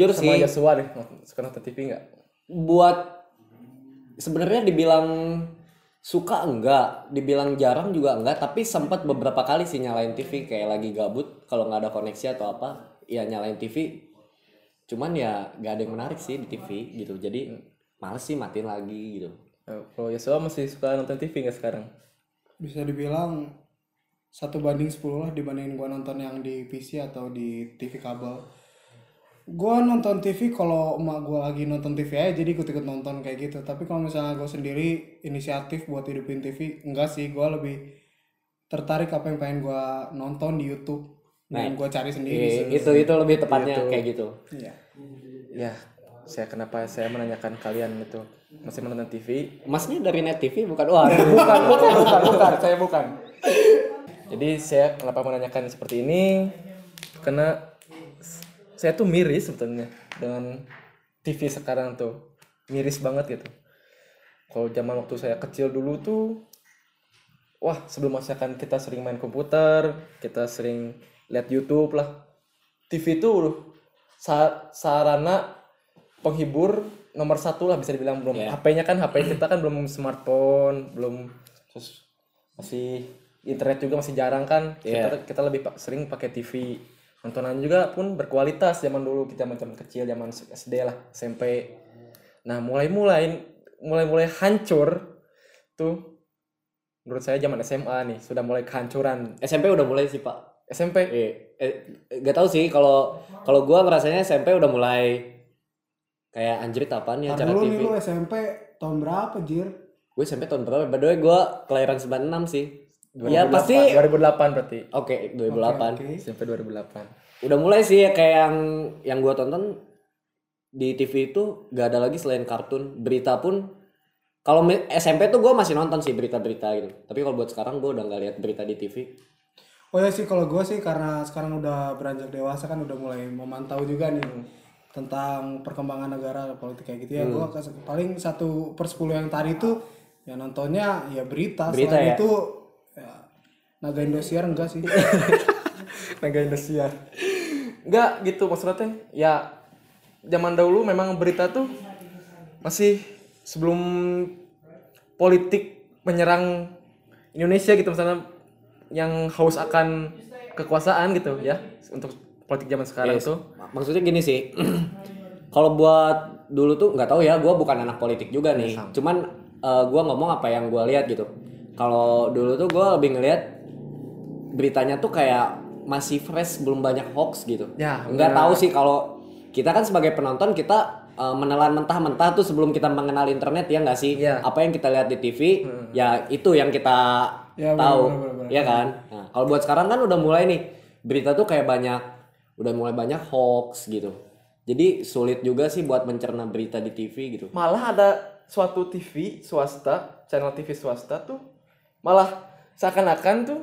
jujur sama sih Joshua deh suka nonton TV nggak buat sebenarnya dibilang suka enggak, dibilang jarang juga enggak, tapi sempat beberapa kali sih nyalain TV kayak lagi gabut kalau nggak ada koneksi atau apa, ya nyalain TV. Cuman ya nggak ada yang menarik sih di TV gitu. Jadi males sih matiin lagi gitu. Nah, kalau Joshua masih suka nonton TV nggak sekarang bisa dibilang satu banding 10 lah dibandingin gua nonton yang di PC atau di TV kabel. Gua nonton TV kalau emak gua lagi nonton TV aja jadi ikut-ikut nonton kayak gitu. Tapi kalau misalnya gua sendiri inisiatif buat hidupin TV, enggak sih. Gua lebih tertarik apa yang pengen gua nonton di YouTube. Dan gua cari sendiri. Sih. itu itu lebih tepatnya kayak gitu. Iya. ya saya kenapa saya menanyakan kalian itu masih menonton TV Masnya dari Net TV bukan wah. bukan bukan bukan bukan saya bukan jadi saya kenapa menanyakan seperti ini karena saya tuh miris sebetulnya dengan TV sekarang tuh. Miris banget gitu. Kalau zaman waktu saya kecil dulu tuh wah sebelum masakan kita sering main komputer kita sering lihat YouTube lah. TV tuh sa- sarana penghibur nomor satu lah bisa dibilang belum. Iya. HP-nya kan HP kita kan belum smartphone belum terus masih internet juga masih jarang kan. Iya. kita kita lebih pa- sering pakai TV nontonan juga pun berkualitas zaman dulu kita macam kecil zaman SD lah SMP nah mulai mulai mulai mulai hancur tuh menurut saya zaman SMA nih sudah mulai kehancuran SMP udah mulai sih pak. SMP Eh, eh gak tahu sih kalau kalau gua ngerasanya SMP udah mulai kayak anjrit apaan ya acara dulu TV. nih lu SMP tahun berapa, Jir? Gue SMP tahun berapa? By the way gue kelahiran 96 sih. Ya 2008 pasti 2008 berarti oke 2008. Oke. SMP 2008 Udah mulai sih ya kayak yang yang gue tonton di TV itu gak ada lagi selain kartun, berita pun kalau SMP tuh gue masih nonton sih berita-berita gitu. Tapi kalau buat sekarang gue udah nggak lihat berita di TV. Oh ya sih kalau gue sih karena sekarang udah beranjak dewasa kan udah mulai memantau juga nih tentang perkembangan negara politik kayak gitu ya. Gue paling satu per sepuluh yang tadi itu ya nontonnya ya berita. Berita Selain ya? itu ya, Naga Indosiar enggak sih? Naga Indosiar Enggak gitu maksudnya teh ya zaman dahulu memang berita tuh masih sebelum politik menyerang Indonesia gitu misalnya yang haus akan kekuasaan gitu ya untuk politik zaman sekarang Yes. tuh Mak- Maksudnya gini sih. kalau buat dulu tuh nggak tahu ya, gue bukan anak politik juga nih. Cuman eh, gua ngomong apa yang gua lihat gitu. Kalau dulu tuh gua lebih ngelihat beritanya tuh kayak masih fresh, belum banyak hoax gitu. Ya, Nggak tahu sih kalau kita kan sebagai penonton kita eh, menelan mentah-mentah tuh sebelum kita mengenal internet ya nggak sih? Iya. Apa yang kita lihat di TV, ya itu yang kita Ya, tahu, benar, benar, benar. ya kan? Nah, kalau buat sekarang kan udah mulai nih berita tuh kayak banyak, udah mulai banyak hoax gitu. Jadi sulit juga sih buat mencerna berita di TV gitu. malah ada suatu TV swasta channel TV swasta tuh malah seakan-akan tuh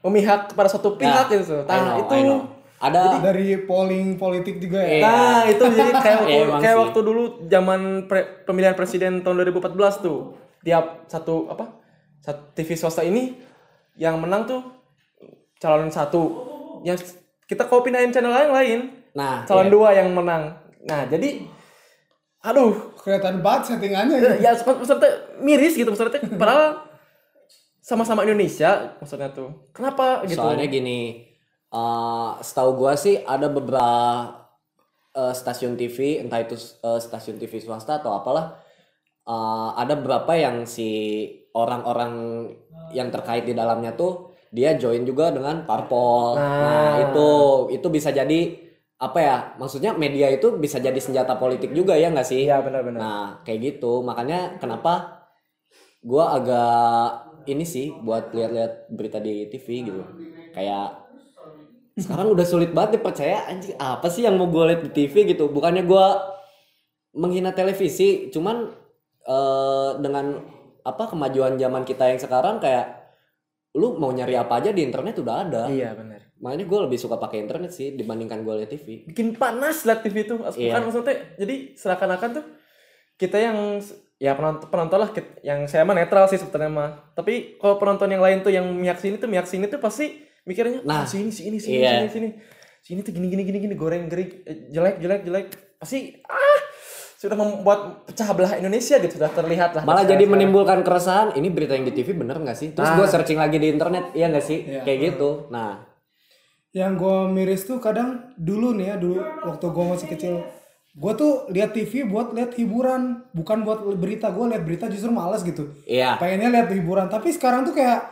memihak kepada suatu pihak I gitu know, nah itu I know. Ada Dari polling politik juga ya. Nah, itu jadi kayak waktu, Iya, emang kayak sih. waktu dulu zaman pre- pemilihan presiden tahun 2014 tuh. Tiap satu apa? Satu TV swasta ini yang menang tuh calon satu. Yang kita kalau pindahin channel lain lain, nah calon iya. dua yang menang. Nah, jadi aduh, Kelihatan banget settingannya gitu. ya maksudnya miris gitu maksudnya padahal sama-sama Indonesia maksudnya tuh. Kenapa gitu? Soalnya gini, eh setahu gua sih ada beberapa eh, stasiun TV, entah itu eh, stasiun TV swasta atau apalah, eh, ada beberapa yang si orang-orang yang terkait di dalamnya tuh dia join juga dengan parpol. Nah, itu itu bisa jadi apa ya? Maksudnya media itu bisa jadi senjata politik juga ya nggak sih? Iya, benar-benar. Nah, kayak gitu. Makanya kenapa gua agak ini sih buat lihat-lihat berita di TV gitu. Kayak sekarang udah sulit banget dipercaya anjing apa sih yang mau gue lihat di TV gitu. Bukannya gua menghina televisi, cuman eh, dengan apa kemajuan zaman kita yang sekarang kayak lu mau nyari apa aja di internet udah ada. Iya, benar. Makanya gue lebih suka pakai internet sih dibandingkan gue lihat TV. bikin panas liat TV itu bukan Iya. maksudnya jadi seakan-akan tuh kita yang ya penonton, penonton lah yang saya mah netral sih sebetulnya mah tapi kalau penonton yang lain tuh yang miak sini tuh miak sini tuh pasti mikirnya Nah, nah sini sini sini iya. sini sini sini tuh gini gini gini gini goreng gerik eh, jelek jelek jelek pasti ah sudah membuat pecah belah Indonesia gitu sudah terlihat lah Malah jadi sekarang. menimbulkan keresahan, ini berita yang di TV bener nggak sih? Terus Ah. gue searching lagi di internet, iya nggak sih? Iya. Kayak gitu. Nah, yang gue miris tuh kadang dulu nih ya dulu waktu gue masih kecil gue tuh lihat TV buat lihat hiburan bukan buat berita gue lihat berita justru males gitu iya. pengennya lihat hiburan tapi sekarang tuh kayak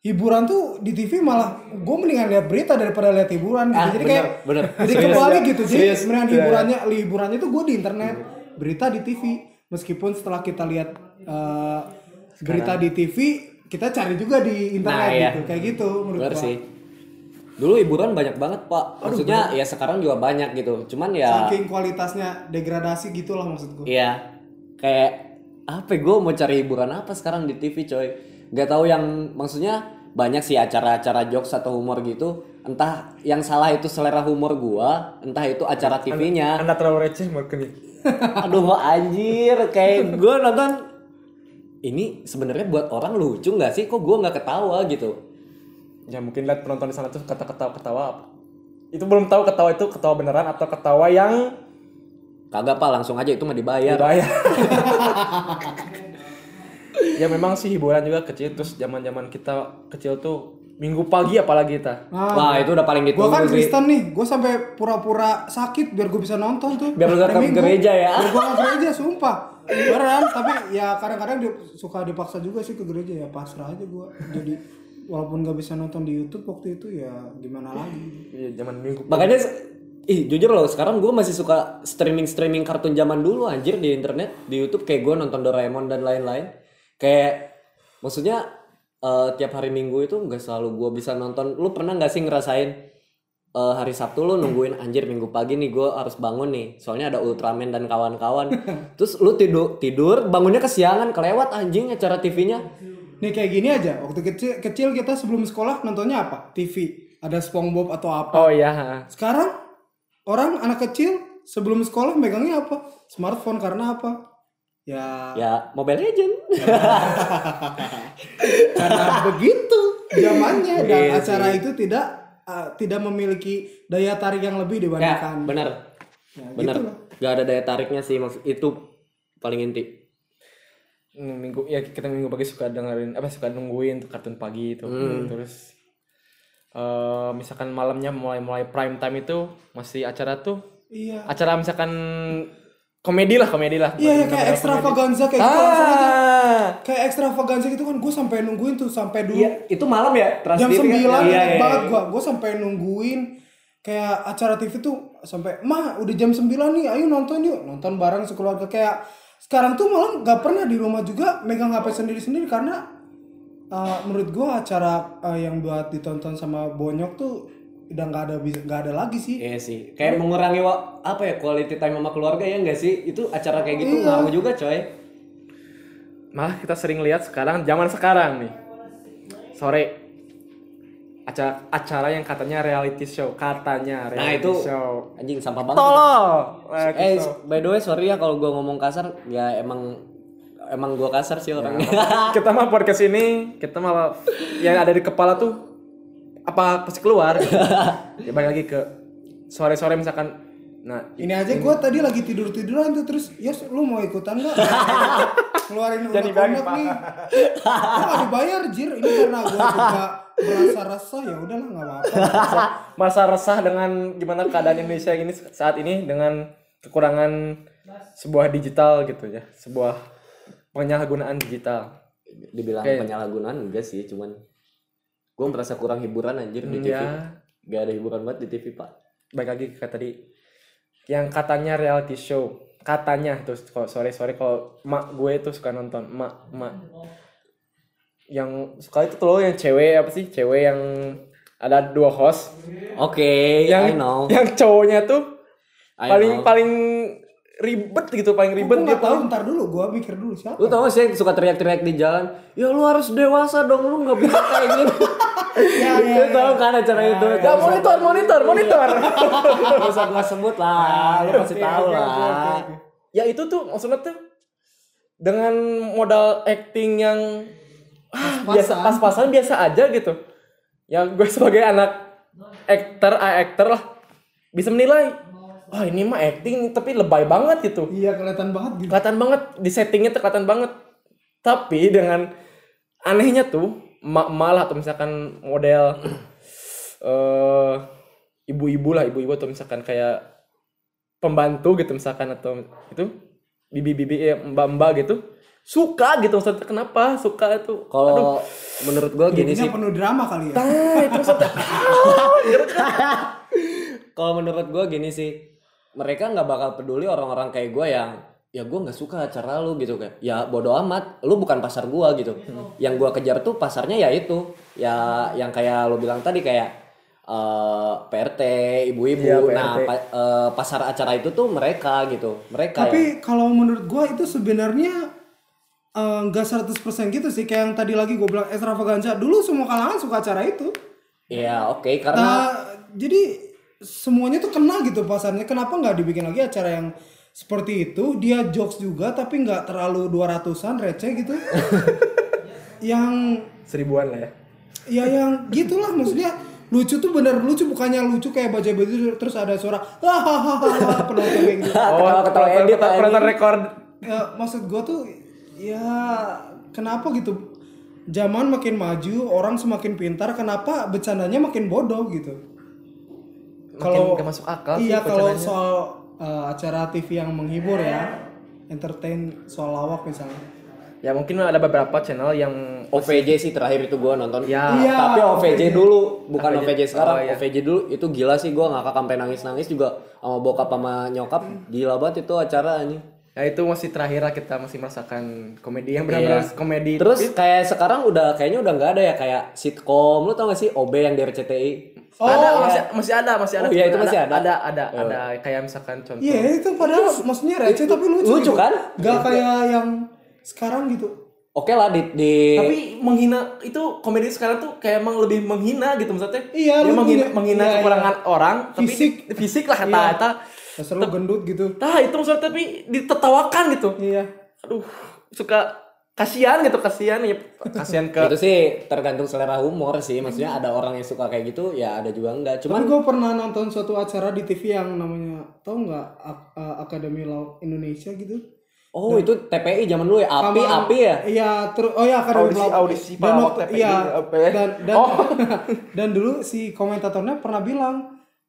hiburan tuh di TV malah gue mendingan lihat berita daripada lihat hiburan gitu. Ah, jadi bener, kayak bener. jadi ya. gitu jadi Serius. mendingan Iya. hiburannya hiburannya tuh gue di internet berita di TV meskipun setelah kita lihat eh, berita di TV kita cari juga di internet Nah, iya. gitu kayak gitu menurut sih. Dulu hiburan banyak banget pak. Maksudnya ya sekarang juga banyak gitu. Cuman ya, saking kualitasnya degradasi gitulah maksud gue iya kayak apa? Gue mau cari hiburan apa sekarang di TV coy? Gak tahu yang maksudnya banyak sih acara-acara jokes atau humor gitu. Entah yang salah itu selera humor gua, entah itu acara TV-nya. anda terlalu receh mungkin Aduh anjir, kayak gue nonton ini sebenarnya buat orang lucu nggak sih? Kok gue nggak ketawa gitu? Ya mungkin lihat penonton di sana tuh kata ketawa ketawa apa. Itu belum tahu ketawa itu ketawa beneran atau ketawa yang Kagak pak, langsung aja itu mah dibayar. dibayar. Ya memang sih hiburan juga kecil. Terus zaman zaman kita kecil tuh minggu pagi apalagi kita. Nah, Wah itu udah paling gue ditunggu kan. Kristen nih. Gue sampai pura-pura sakit biar gue bisa nonton tuh. Biar lu ke gereja ya. biar gue ke gereja sumpah. Beneran tapi ya kadang-kadang dia suka dipaksa juga sih ke gereja ya. Pasrah aja gue jadi walaupun gak bisa nonton di YouTube waktu itu ya gimana lagi iya zaman minggu Makanya, ih jujur loh, sekarang gue masih suka streaming streaming kartun zaman dulu anjir di internet, di YouTube kayak gue nonton Doraemon dan lain-lain. Kayak maksudnya eh, tiap hari Minggu itu nggak selalu gue bisa nonton. Lu pernah nggak sih ngerasain eh, hari Sabtu lu nungguin anjir Minggu pagi nih gue harus bangun nih, soalnya ada Ultraman dan kawan-kawan. Terus lu tidur tidur bangunnya kesiangan, kelewat anjing acara TV-nya. Nih kayak gini aja. Waktu kecil kecil kita sebelum sekolah nontonnya apa? TV ada SpongeBob atau apa. Oh iya sekarang orang anak kecil sebelum sekolah megangnya apa? Smartphone karena apa? Ya. Ya Mobile Legend. karena begitu zamannya. Dan Iya acara itu tidak uh, tidak memiliki daya tarik yang lebih ya dibandingkan bener. Ya, bener gitu gak ada daya tariknya sih maksud itu paling inti minggu ya kita minggu pagi suka dengerin apa suka nungguin tuh kartun pagi itu. Terus eh misalkan malamnya mulai mulai prime time itu masih acara tuh iya. acara misalkan komedi lah komedi lah. Iya ya, kayak ekstravaganza kayak gitu langsung aja ah kayak ekstravaganza gitu kan gue sampai nungguin tuh sampai dulu. Iya itu malam ya Trans jam kan? 9 iya, ingat iya, banget iya. gua. Gua sampai nungguin kayak acara TV tuh sampai mah udah jam 9 nih ayo nonton yuk. Nonton bareng sekeluarga kayak sekarang tuh malah nggak pernah di rumah juga megang HP sendiri-sendiri karena uh, menurut gua acara uh, yang buat ditonton sama bonyok tuh udah nggak ada bisa nggak ada lagi sih Iya sih, kayak mengurangi wa- apa ya quality time sama keluarga ya enggak sih? Itu acara kayak gitu Iya. ngaruh juga coy. malah kita sering lihat sekarang zaman sekarang nih sore acara acara yang katanya reality show katanya Nah reality itu show anjing sampah banget. tolol reality Eh show. by the way sorry ya kalau gua ngomong kasar ya emang emang gua kasar sih orangnya. kita mah podcast ini kita mah yang ada di kepala tuh apa pasti keluar ya balik lagi ke sore-sore misalkan nah ini aja gua tadi lagi tidur tiduran tuh terus yes lu mau ikutan nggak? Keluarin Jadi unek-unek bagi, nih. Gua nggak dibayar jir. Ini karena gua juga merasa resah ya udahlah nggak apa-apa. Masa resah dengan gimana keadaan Indonesia ini saat ini dengan kekurangan sebuah digital gitu ya sebuah penyalahgunaan digital. Dibilang Kayak- penyalahgunaan enggak sih, cuman gua merasa kurang hiburan anjir di TV. ya. Gak ada hiburan banget di TV, Pak. baik lagi ke tadi yang katanya reality show. Katanya terus kalau sore sore kalau mak gue tuh suka nonton. Mak mak. Yang suka itu tuh loh yang cewek apa sih? Cewek yang ada dua host. Oke, yang I know. yang cowoknya tuh I paling know. paling ribet gitu paling ribet dia nggak tahu ntar dulu gua mikir dulu siapa Lu tau gak sih yang suka teriak-teriak di jalan? Ya lu harus dewasa dong, lu gak bisa kayak gini. ya, ya, Lu tau kan acara itu? ya monitor monitor monitor Gak usah gua sebut lah, lu pasti tahu lah. ya itu tuh maksudnya tuh dengan modal acting yang ah, biasa Pas-pasan. pas-pasan biasa aja gitu yang gue sebagai anak aktor ah, aktor lah bisa menilai wah ini mah acting tapi lebay banget gitu. Iya kelihatan banget gitu. kelihatan banget di settingnya tuh kelihatan banget. Tapi dengan anehnya tuh ma malah atau misalkan model eh ibu-ibu lah ibu-ibu atau misalkan kayak pembantu gitu misalkan atau itu bibi-bibi ya, mbak-mbak gitu suka gitu maksudnya. Kenapa suka itu? Kalau menurut gua gini Ini sih, penuh drama kali ya. ah itu maksudnya. Kalau menurut gua gini sih, mereka nggak bakal peduli orang-orang kayak gua yang ya gua nggak suka acara lu gitu kan. Ya bodo amat, lu bukan pasar gua gitu. Yang gua kejar tuh pasarnya ya itu, ya yang kayak lu bilang tadi kayak eh, PRT, ibu-ibu. PRT. nah, pa- eh, pasar acara itu tuh mereka gitu. Mereka ya. Tapi kalau menurut gua itu sebenarnya eh, nggak 100% gitu sih kayak yang tadi lagi gue bilang extravaganza dulu semua kalangan suka acara itu Ya oke karena nah jadi semuanya tuh kena gitu pasarnya. Kenapa nggak dibikin lagi acara yang seperti itu? Dia jokes juga tapi nggak terlalu 200an receh gitu. Yang seribuan lah ya. Ya yang gitulah maksudnya lucu tuh bener lucu bukannya lucu kayak baca baju terus ada suara hahaha penonton kayak gitu. Ketawa-ketawa edit penonton- rekor ya, maksud gua tuh ya kenapa gitu? Zaman makin maju orang semakin pintar kenapa bercandanya makin bodoh gitu Makin gak masuk akal sih iya kalau soal uh, acara TV yang menghibur ya entertain soal lawak misalnya ya mungkin ada beberapa channel yang OVJ sih terakhir itu gua nonton. Ya. Iya, Tapi OVJ dulu, bukan OVJ. OVJ sekarang. Oh, iya. OVJ dulu itu gila sih gua ngakak sampai nangis-nangis juga sama bokap sama nyokap. Gila banget itu acara ini. Ya itu masih terakhir lah kita masih merasakan komedi yang benar-benar Iya. komedi Terus kayak sekarang udah kayaknya udah nggak ada ya kayak sitkom. Lu tau gak sih OB yang dari RCTI? ada masih masih ada masih ada Oh, iya, itu masih ada? ada ada ada kayak misalkan contoh iya itu padahal maksudnya receh tapi lucu lucu gitu. kan? Gak kayak yang sekarang gitu Oke lah di, di tapi menghina itu komedi sekarang tuh kayak emang lebih menghina gitu maksudnya Iya, dia lu menghina, menghina iya, kekurangan orang tapi Fisik. di- fisik lah Iya. Dasar lu gendut gitu nah itu maksudnya tapi ditertawakan gitu iya aduh suka kasihan gitu kasihan ya kasihan ke itu sih tergantung selera humor sih. Maksudnya ada orang yang suka kayak gitu, ya ada juga enggak. Cuman gue pernah nonton suatu acara di TV yang namanya tau nggak Ak- uh, Akademi Laut Indonesia gitu. oh itu TPI zaman dulu ya, api Sama- api ya. Iya, terus oh ya Akademi Audisi- Laut. audisi dan waktu, TPI, iya, ya? dan dan, Oh. dan dulu si komentatornya pernah bilang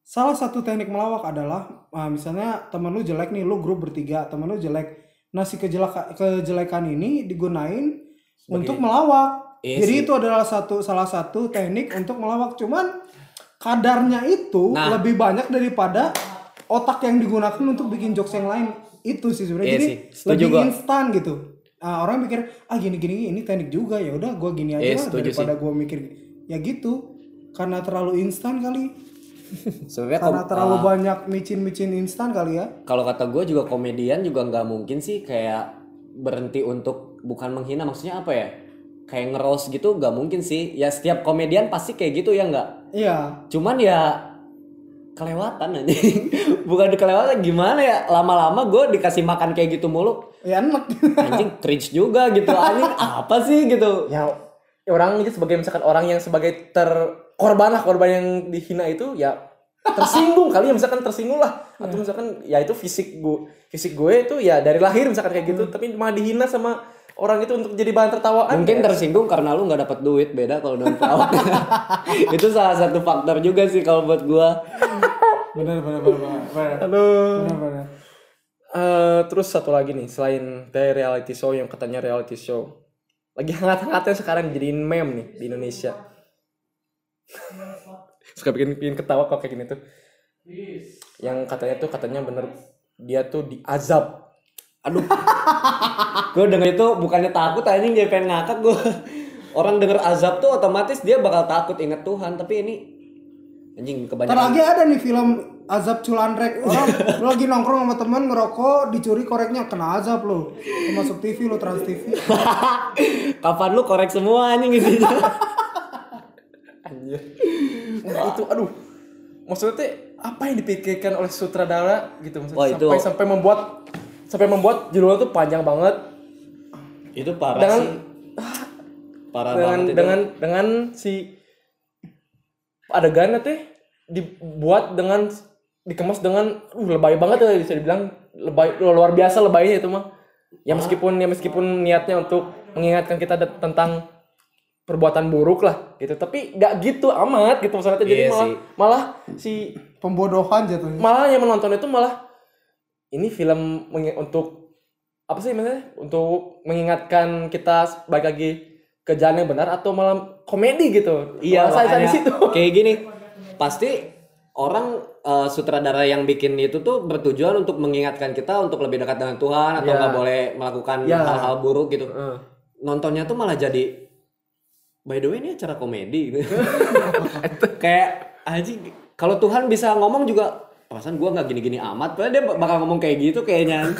salah satu teknik melawak adalah ah, misalnya teman lu jelek nih, lu grup bertiga, teman lu jelek. Nah, si kejelaka, kejelekan ini digunain untuk melawak. Iya Jadi sih. itu adalah satu salah satu teknik untuk melawak. Cuman kadarnya itu Nah. lebih banyak daripada otak yang digunakan untuk bikin jokes yang lain. Itu sih sebenarnya. Iya Jadi sih, lebih gua. instan gitu. Ah, orang mikir ah gini gini ini teknik juga ya udah gua gini aja Iya, lah daripada gua mikir ya gitu karena terlalu instan kali Sebenarnya karena kom- terlalu banyak micin-micin instan kali ya. Kalau kata gue juga komedian juga nggak mungkin sih kayak berhenti untuk bukan menghina maksudnya apa ya? Kayak ngeros gitu nggak mungkin sih. Ya setiap komedian pasti kayak gitu ya nggak? Iya. Cuman ya kelewatan aja. Bukan kelewatan gimana ya? Lama-lama gue dikasih makan kayak gitu mulu. Ya enak. Anjing cringe juga gitu. Anjing apa sih gitu? Ya orang itu sebagai misalkan orang yang sebagai terkorban lah korban yang dihina itu ya tersinggung kali ya. Misalkan tersinggung lah. Atau misalkan ya itu fisik gue fisik gue itu ya dari lahir misalkan kayak gitu. Tapi malah dihina sama orang itu untuk jadi bahan tertawaan. Mungkin ya. tersinggung karena lu nggak dapat duit beda kalau dengan perawat. Itu salah satu faktor juga sih kalau buat gue benar benar benar benar. Halo. Benar benar. Eh, terus satu lagi nih selain dari reality show yang katanya reality show. Lagi hangat-hangatnya sekarang jadiin meme nih di Indonesia suka bikin bikin ketawa kok kayak gini tuh yang katanya tuh katanya bener dia tuh diazab Aduh. gue denger itu bukannya takut anjing jadi pengen ngakak gue. Orang denger azab tuh otomatis dia bakal takut inget Tuhan, tapi ini anjing Ntar kebanyakan. lagi ada nih film azab culanrek orang lu lagi nongkrong sama temen ngerokok dicuri koreknya kena azab lo masuk TV lo trans TV Kapan lu korek semua anjing isinya. Nah, itu aduh. Maksudnya tuh apa yang dipikirkan oleh sutradara gitu maksudnya Wah, itu- sampai sampai membuat sampai membuat judulnya tuh panjang banget. Itu parah Dengan- sih. Parah dengan banget itu. dengan dengan si adegannya teh dibuat dengan dikemas dengan uh, lebay banget ya bisa dibilang. Lebay luar biasa lebaynya itu mah. Ya meskipun ya meskipun niatnya untuk mengingatkan kita tentang perbuatan buruk lah gitu tapi nggak gitu amat gitu maksudnya jadi Iya malah sih. malah si Pembodohan jatuhnya. malah yang menonton itu malah ini film mengi- untuk apa sih maksudnya untuk mengingatkan kita balik lagi ke jalan yang benar atau malah komedi gitu Iya, Malah saya saya di situ Kayak gini, pasti orang eh, sutradara yang bikin itu tuh bertujuan untuk mengingatkan kita untuk lebih dekat dengan Tuhan atau Iya. nggak boleh melakukan Iya. hal-hal buruk gitu. Heeh. Nontonnya tuh malah jadi by the way ini acara komedi. Gitu. kayak aja kalau Tuhan bisa ngomong juga perasaan gua nggak gini-gini amat. Padahal dia bakal ngomong kayak gitu kayaknya.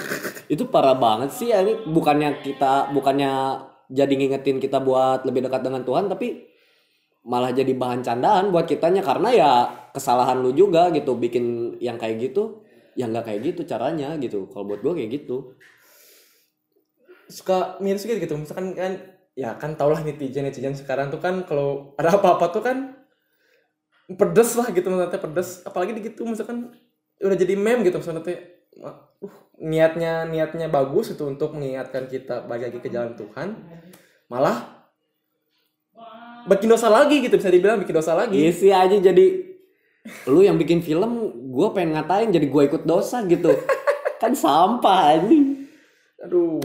Itu parah banget sih ya, ini bukannya kita bukannya jadi ngingetin kita buat lebih dekat dengan Tuhan tapi malah jadi bahan candaan buat kitanya. Karena ya kesalahan lu juga gitu bikin yang kayak gitu yang nggak kayak gitu caranya gitu. Kalau buat gua kayak gitu. Suka miris gitu gitu. Misalkan kan ya kan tau lah netizen netizen sekarang tuh kan kalau ada apa-apa tuh kan pedes lah gitu maksudnya pedes. Apalagi gitu misalkan udah jadi meme gitu misalnya teh uh, niatnya niatnya bagus itu untuk mengingatkan kita balik lagi ke jalan Tuhan malah bikin dosa lagi gitu bisa dibilang bikin dosa lagi. Isi aja jadi lu yang bikin film gue pengen ngatain jadi gue ikut dosa gitu. Kan sampah anjing. Aduh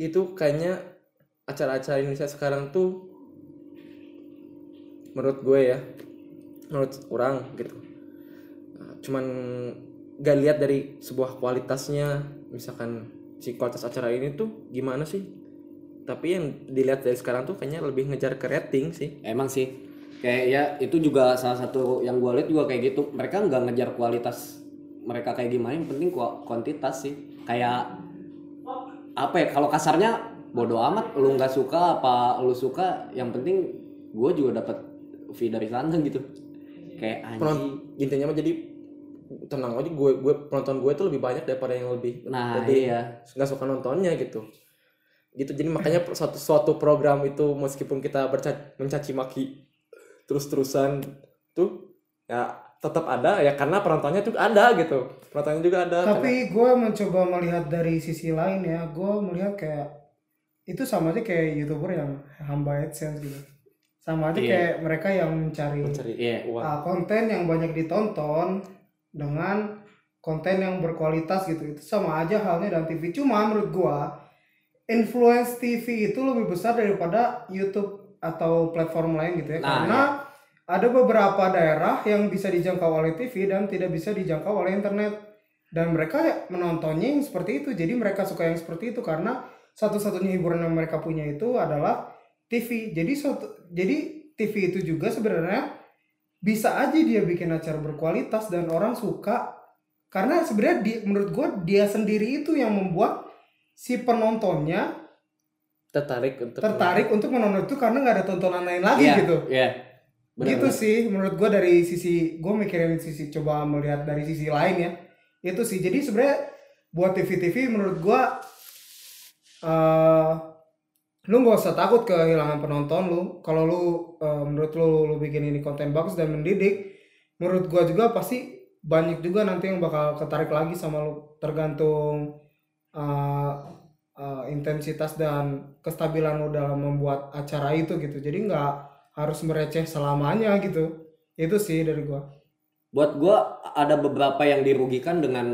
itu kayaknya acara-acara Indonesia sekarang tuh menurut gue ya menurut orang gitu. Nah, cuman gak lihat dari sebuah kualitasnya misalkan si kualitas acara ini tuh gimana sih? Tapi yang dilihat dari sekarang tuh kayaknya lebih ngejar ke rating sih. Emang sih. Kayak ya itu juga salah satu yang gue lihat juga kayak gitu. Mereka nggak ngejar kualitas mereka kayak gimana yang penting ku- kuantitas sih. Kayak apa ya kalau kasarnya bodoh amat lu nggak suka apa lu suka yang penting gue juga dapat fee dari sana gitu. Kayak anjing. Intinya mah jadi tenang aja gue gue penonton gue tuh lebih banyak daripada yang lebih nah jadi iya. nggak suka nontonnya gitu. Gitu jadi makanya suatu suatu program itu meskipun kita mencaci maki terus terusan tuh ya tetap ada ya karena penontonnya tuh ada gitu. Penontonnya juga ada Tapi gue mencoba melihat dari sisi lain ya, gue melihat kayak itu sama aja kayak youtuber yang hamba adsense gitu. Sama aja Iya. kayak mereka yang mencari mencari Iya. uang uh, konten yang banyak ditonton dengan konten yang berkualitas gitu. Itu sama aja halnya dengan TV. Cuma menurut gue influence TV itu lebih besar daripada YouTube atau platform lain gitu ya. Nah, Karena ada beberapa daerah yang bisa dijangkau oleh TV dan tidak bisa dijangkau oleh internet. Dan mereka menontonnya yang seperti itu. Jadi mereka suka yang seperti itu karena satu-satunya hiburan yang mereka punya itu adalah TV. Jadi suatu, jadi TV itu juga sebenarnya bisa aja dia bikin acara berkualitas dan orang suka. Karena sebenarnya di, menurut gue dia sendiri itu yang membuat si penontonnya tertarik untuk tertarik untuk menonton itu karena nggak ada tontonan lain lagi Iya, gitu. iya. Benar, gitu sih menurut gue dari sisi gue mikirin sisi coba melihat dari sisi lain ya. Itu sih jadi sebenarnya buat TV TV menurut gue eh lu nggak usah takut kehilangan penonton lu. Kalau lu eh, menurut lu lu bikin ini konten bagus dan mendidik menurut gua juga pasti banyak juga nanti yang bakal ketarik lagi sama lu. Tergantung eh, eh, intensitas dan kestabilan lu dalam membuat acara itu gitu. Jadi nggak harus mereceh selamanya gitu. Itu sih dari gua. Buat gua ada beberapa yang dirugikan dengan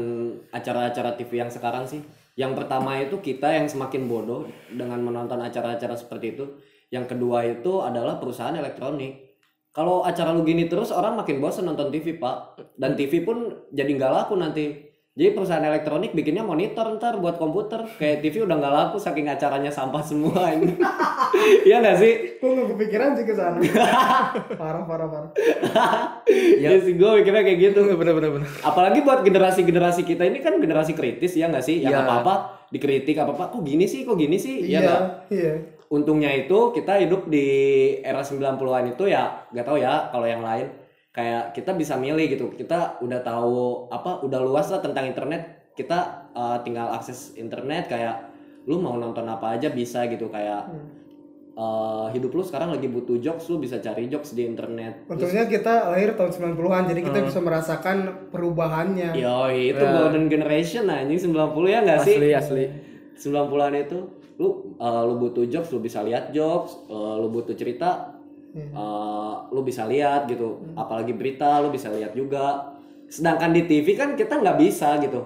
acara-acara TV yang sekarang sih yang pertama itu kita yang semakin bodoh dengan menonton acara-acara seperti itu. Yang kedua itu adalah perusahaan elektronik. Kalau acara lu gini terus orang makin bosan nonton TV pak. Dan TV pun jadi nggak laku nanti jadi perusahaan elektronik bikinnya monitor ntar buat komputer. Kayak TV udah nggak laku saking acaranya sampah semua ini. Iya nggak sih? Gua nggak kepikiran sih ke sana. Parah parah parah. Ya sih gue mikirnya kayak gitu. Bener bener bener apalagi buat generasi-generasi kita ini kan generasi kritis ya nggak sih? Yang Iya. apa-apa dikritik apa-apa kok gini sih kok gini sih? Ya iya nggak? iya. Untungnya itu kita hidup di era 90-an itu ya nggak tahu ya kalau yang lain kayak kita bisa milih gitu. Kita udah tahu apa udah luas lah tentang internet. Kita uh, tinggal akses internet kayak lu mau nonton apa aja bisa gitu. Kayak eh, hidup lu sekarang lagi butuh jokes lu bisa cari jokes di internet. Untungnya kita lahir tahun 90-an jadi kita bisa merasakan perubahannya. Yo itu golden generation anjing. 90 ya nggak sih? asli asli. 90-an itu lu uh, lu butuh jokes lu bisa lihat jokes, uh, lu butuh cerita uh, lu bisa lihat gitu. Apalagi berita lu bisa lihat juga. Sedangkan di TV kan kita nggak bisa gitu.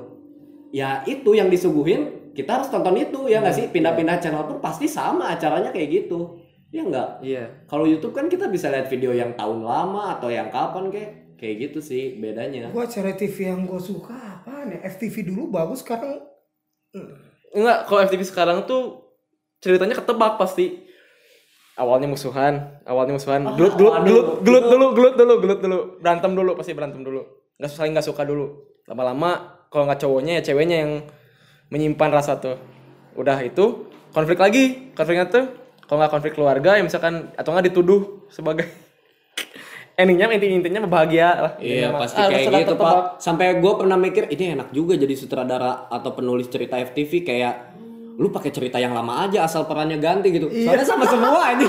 Ya itu yang disuguhin kita harus tonton itu ya nggak sih? Pindah-pindah channel pun pasti sama acaranya kayak gitu. Ya nggak? iya Kalau YouTube kan kita bisa lihat video yang tahun lama atau yang kapan kayak kayak gitu sih bedanya. Gua acara TV yang gue suka apa nih? FTV dulu bagus sekarang enggak kalau FTV sekarang tuh ceritanya ketebak pasti awalnya musuhan awalnya musuhan. Gelut gelut aduh, gelut gelut dulu gelut dulu gelut dulu. Berantem dulu pasti berantem dulu. Nggak saling nggak suka dulu. Lama-lama kalau nggak cowoknya ya ceweknya yang menyimpan rasa tuh. Udah itu konflik lagi. Konfliknya tuh kalau nggak konflik keluarga ya misalkan atau nggak dituduh sebagai endingnya inti intinya bahagia lah. Iya mah, pasti ah, kayak gitu pak. Sampai gue pernah mikir ini enak juga jadi sutradara atau penulis cerita FTV kayak lu pakai cerita yang lama aja asal perannya ganti gitu. Soalnya sama semua ini.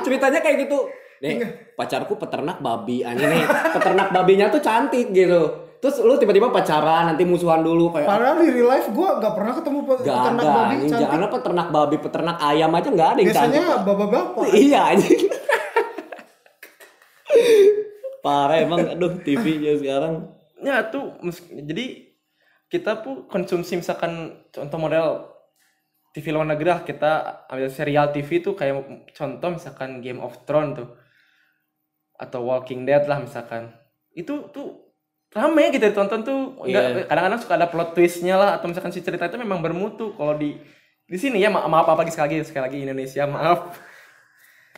Ceritanya kayak gitu. Nih pacarku peternak babi anjing nih. Peternak babinya tuh cantik gitu. Terus lu tiba-tiba pacaran nanti musuhan dulu kayak Padahal di real life gue gak pernah ketemu pe- Gak peternak ada, babi anjing. cantik. jangan peternak babi, peternak ayam aja nggak ada yang Biasanya cantik. bapak-bapak. Iya anjing. Parah emang aduh TV nya sekarang. ya tuh jadi kita pun konsumsi misalkan contoh model TV luar negeri lah kita ambil serial TV tuh kayak contoh misalkan Game of Thrones tuh. Atau Walking Dead lah misalkan. Itu tuh rame gitu ditonton tuh. Enggak kadang-kadang suka ada plot twistnya lah atau misalkan si cerita itu memang bermutu. Kalau di di sini ya ma- maaf apa sekali lagi sekali lagi Indonesia maaf.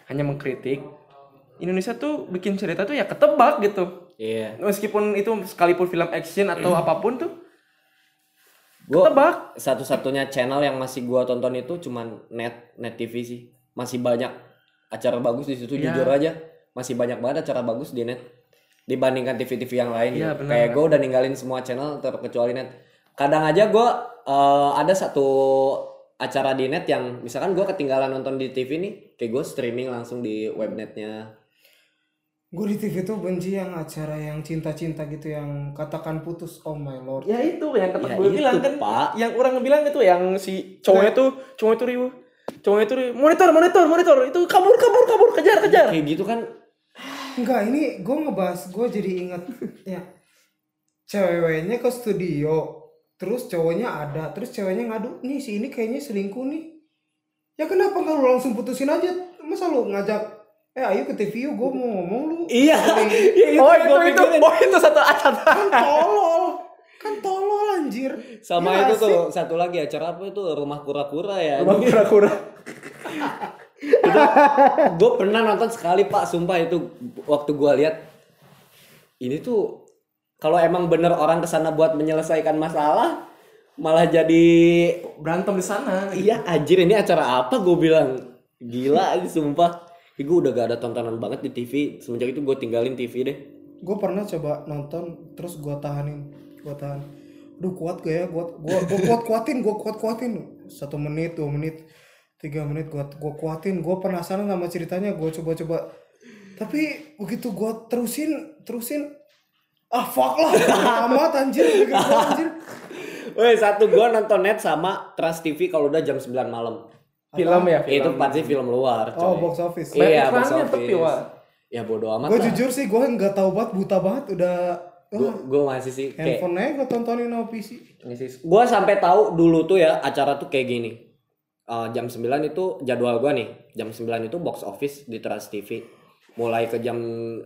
Hanya mengkritik. Indonesia tuh bikin cerita tuh ya ketebak gitu. Iya. meskipun itu sekalipun film action atau apa pun tuh Gue tebak satu-satunya channel yang masih gua tonton itu cuman net net TV sih. Masih banyak acara bagus di situ Iya. jujur aja. Masih banyak banget acara bagus di net dibandingkan TV-TV yang lain. Gitu. benar. Kayak gue udah ninggalin semua channel terkecuali net. Kadang aja gua eh, ada satu acara di net yang misalkan gua ketinggalan nonton di TV nih, kayak gue streaming langsung di webnetnya. Gue di TV tuh benci yang acara yang cinta-cinta gitu yang katakan putus. Oh my lord. ya itu yang kata Ya gue itu, bilang kan Pak. yang orang bilang itu yang si cowoknya tuh cowoknya tuh riuh cowoknya tuh riuh, monitor monitor monitor itu kabur kabur kabur kejar kejar Kayak gitu kan Enggak, ini gue ngebahas, gue jadi inget ya ceweknya ke studio, terus cowoknya ada, terus ceweknya ngadu, nih si ini kayaknya selingkuh nih. Ya kenapa nggak lu langsung putusin aja? Masa lu ngajak, eh ayo ke TV yuk, gue mau ngomong lu. Iya. Iya, oh yang itu gua itu pikirin. oh itu satu acara Kan tolol, kan tolol anjir. Sama Ya itu sih? tuh satu lagi acara apa itu rumah kura-kura ya. Rumah kura-kura gue pernah nonton sekali pak, sumpah itu waktu gue lihat ini tuh kalau emang bener orang ke sana buat menyelesaikan masalah malah jadi berantem di sana iya anjir ini acara apa gue bilang gila ini sumpah gue udah gak ada tontonan banget di TV semenjak itu gue tinggalin TV deh Gue pernah coba nonton, terus gue tahanin, gue tahan. Aduh kuat gak ya? Gue gua, gua kuat kuatin, gue kuat kuatin. Satu menit, dua menit, tiga menit gue gua kuatin. Gue penasaran sama ceritanya, gue coba-coba. Tapi begitu gue terusin, terusin, ah fuck lah, amat anjir, gua anjir. Woi satu gue nonton net sama Trans TV kalau udah jam 9 malam film ya itu pasti film luar Oh coy. box office. Iya, box office. tapi wah Ya bodo amat Gue jujur sih, gue nggak tahu banget, buta banget, udah. Gue gue masih sih Handphone aja gue tontonin sama PC. gue sampai tahu dulu tuh ya acara tuh kayak gini. Eh, jam 9 itu jadwal gua nih. Jam 9 itu box office di Trans TV. Mulai ke jam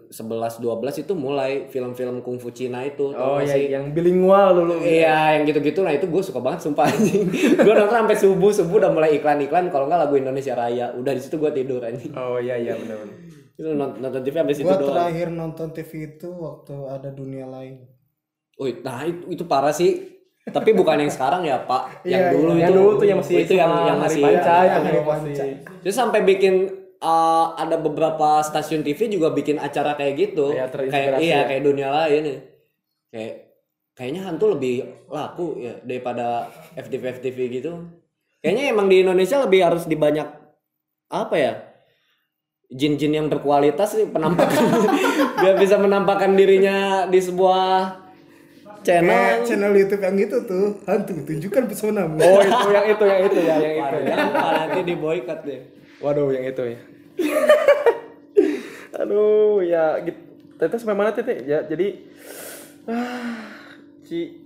11 12 itu mulai film-film kungfu Cina itu. oh ya sih? yang bilingual dulu Iya, yang gitu-gitu nah itu gue suka banget sumpah anjing. gue nonton sampai subuh subuh udah mulai iklan-iklan kalau nggak lagu Indonesia Raya. Udah di situ gue tidur anjing. oh iya iya benar-benar Itu nonton, nonton TV sampai situ Gue doang. terakhir nonton TV itu waktu ada dunia lain. Wih, nah itu, itu parah sih. Tapi bukan yang sekarang ya, Pak. Yang Iya, dulu yang itu. dulu tuh yang masih itu yang yang masih Panca ya, itu yang Terus sampai bikin uh, ada beberapa stasiun TV juga bikin acara kayak gitu. Iya, terinspirasi kayak iya, ya. kayak dunia lain ya. Kayak kayaknya hantu lebih laku ya daripada FTV FTV gitu. Kayaknya emang di Indonesia lebih harus dibanyak apa ya jin-jin yang berkualitas sih penampakan dia bisa menampakkan dirinya di sebuah channel Kayak channel YouTube yang itu tuh hantu tunjukkan pesonamu. Oh itu yang itu yang itu ya yang itu. Pak, nanti di boycott deh Waduh yang itu ya. Aduh ya gitu. Tete sampai mana tete? Ya jadi ah, si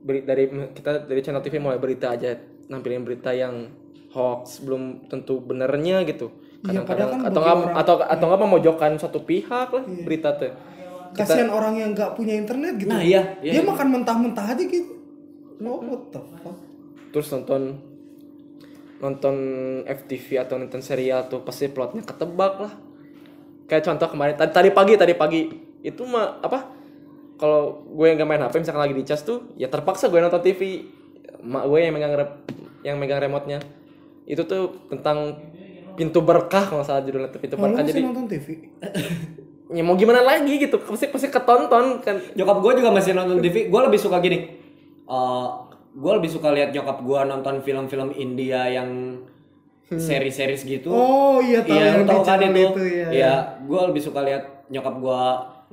beri, dari kita dari channel TV mulai berita aja nampilin berita yang hoax belum tentu benernya gitu. Iya, Kadang-kadang padahal kan atau nggak atau atau nggak memojokkan satu pihak lah berita tuh. Kasihan orang yang nggak punya internet gitu. nah iya, iya Dia makan mentah-mentah aja gitu. Oh, what the fuck? terus nonton nonton FTV atau nonton serial tuh pasti plotnya ketebak lah. Kayak contoh kemarin tadi, tadi pagi tadi pagi. Itu mah apa kalau gue yang gak main HP misalkan lagi di cas tuh ya terpaksa gue nonton TV mak gue yang megang rep, yang megang remote-nya. Itu tuh tentang pintu berkah kalau salah judulnya tuh pintu Oh, berkah jadi nonton TV? ya mau gimana lagi gitu pasti pasti ketonton kan. Nyokap gue juga masih nonton TV gue lebih suka gini. Eh gue lebih suka lihat nyokap gue nonton film-film India yang seri-series gitu. Oh iya tahu iya yang tahu kan itu? itu ya. iya gue lebih suka lihat nyokap gue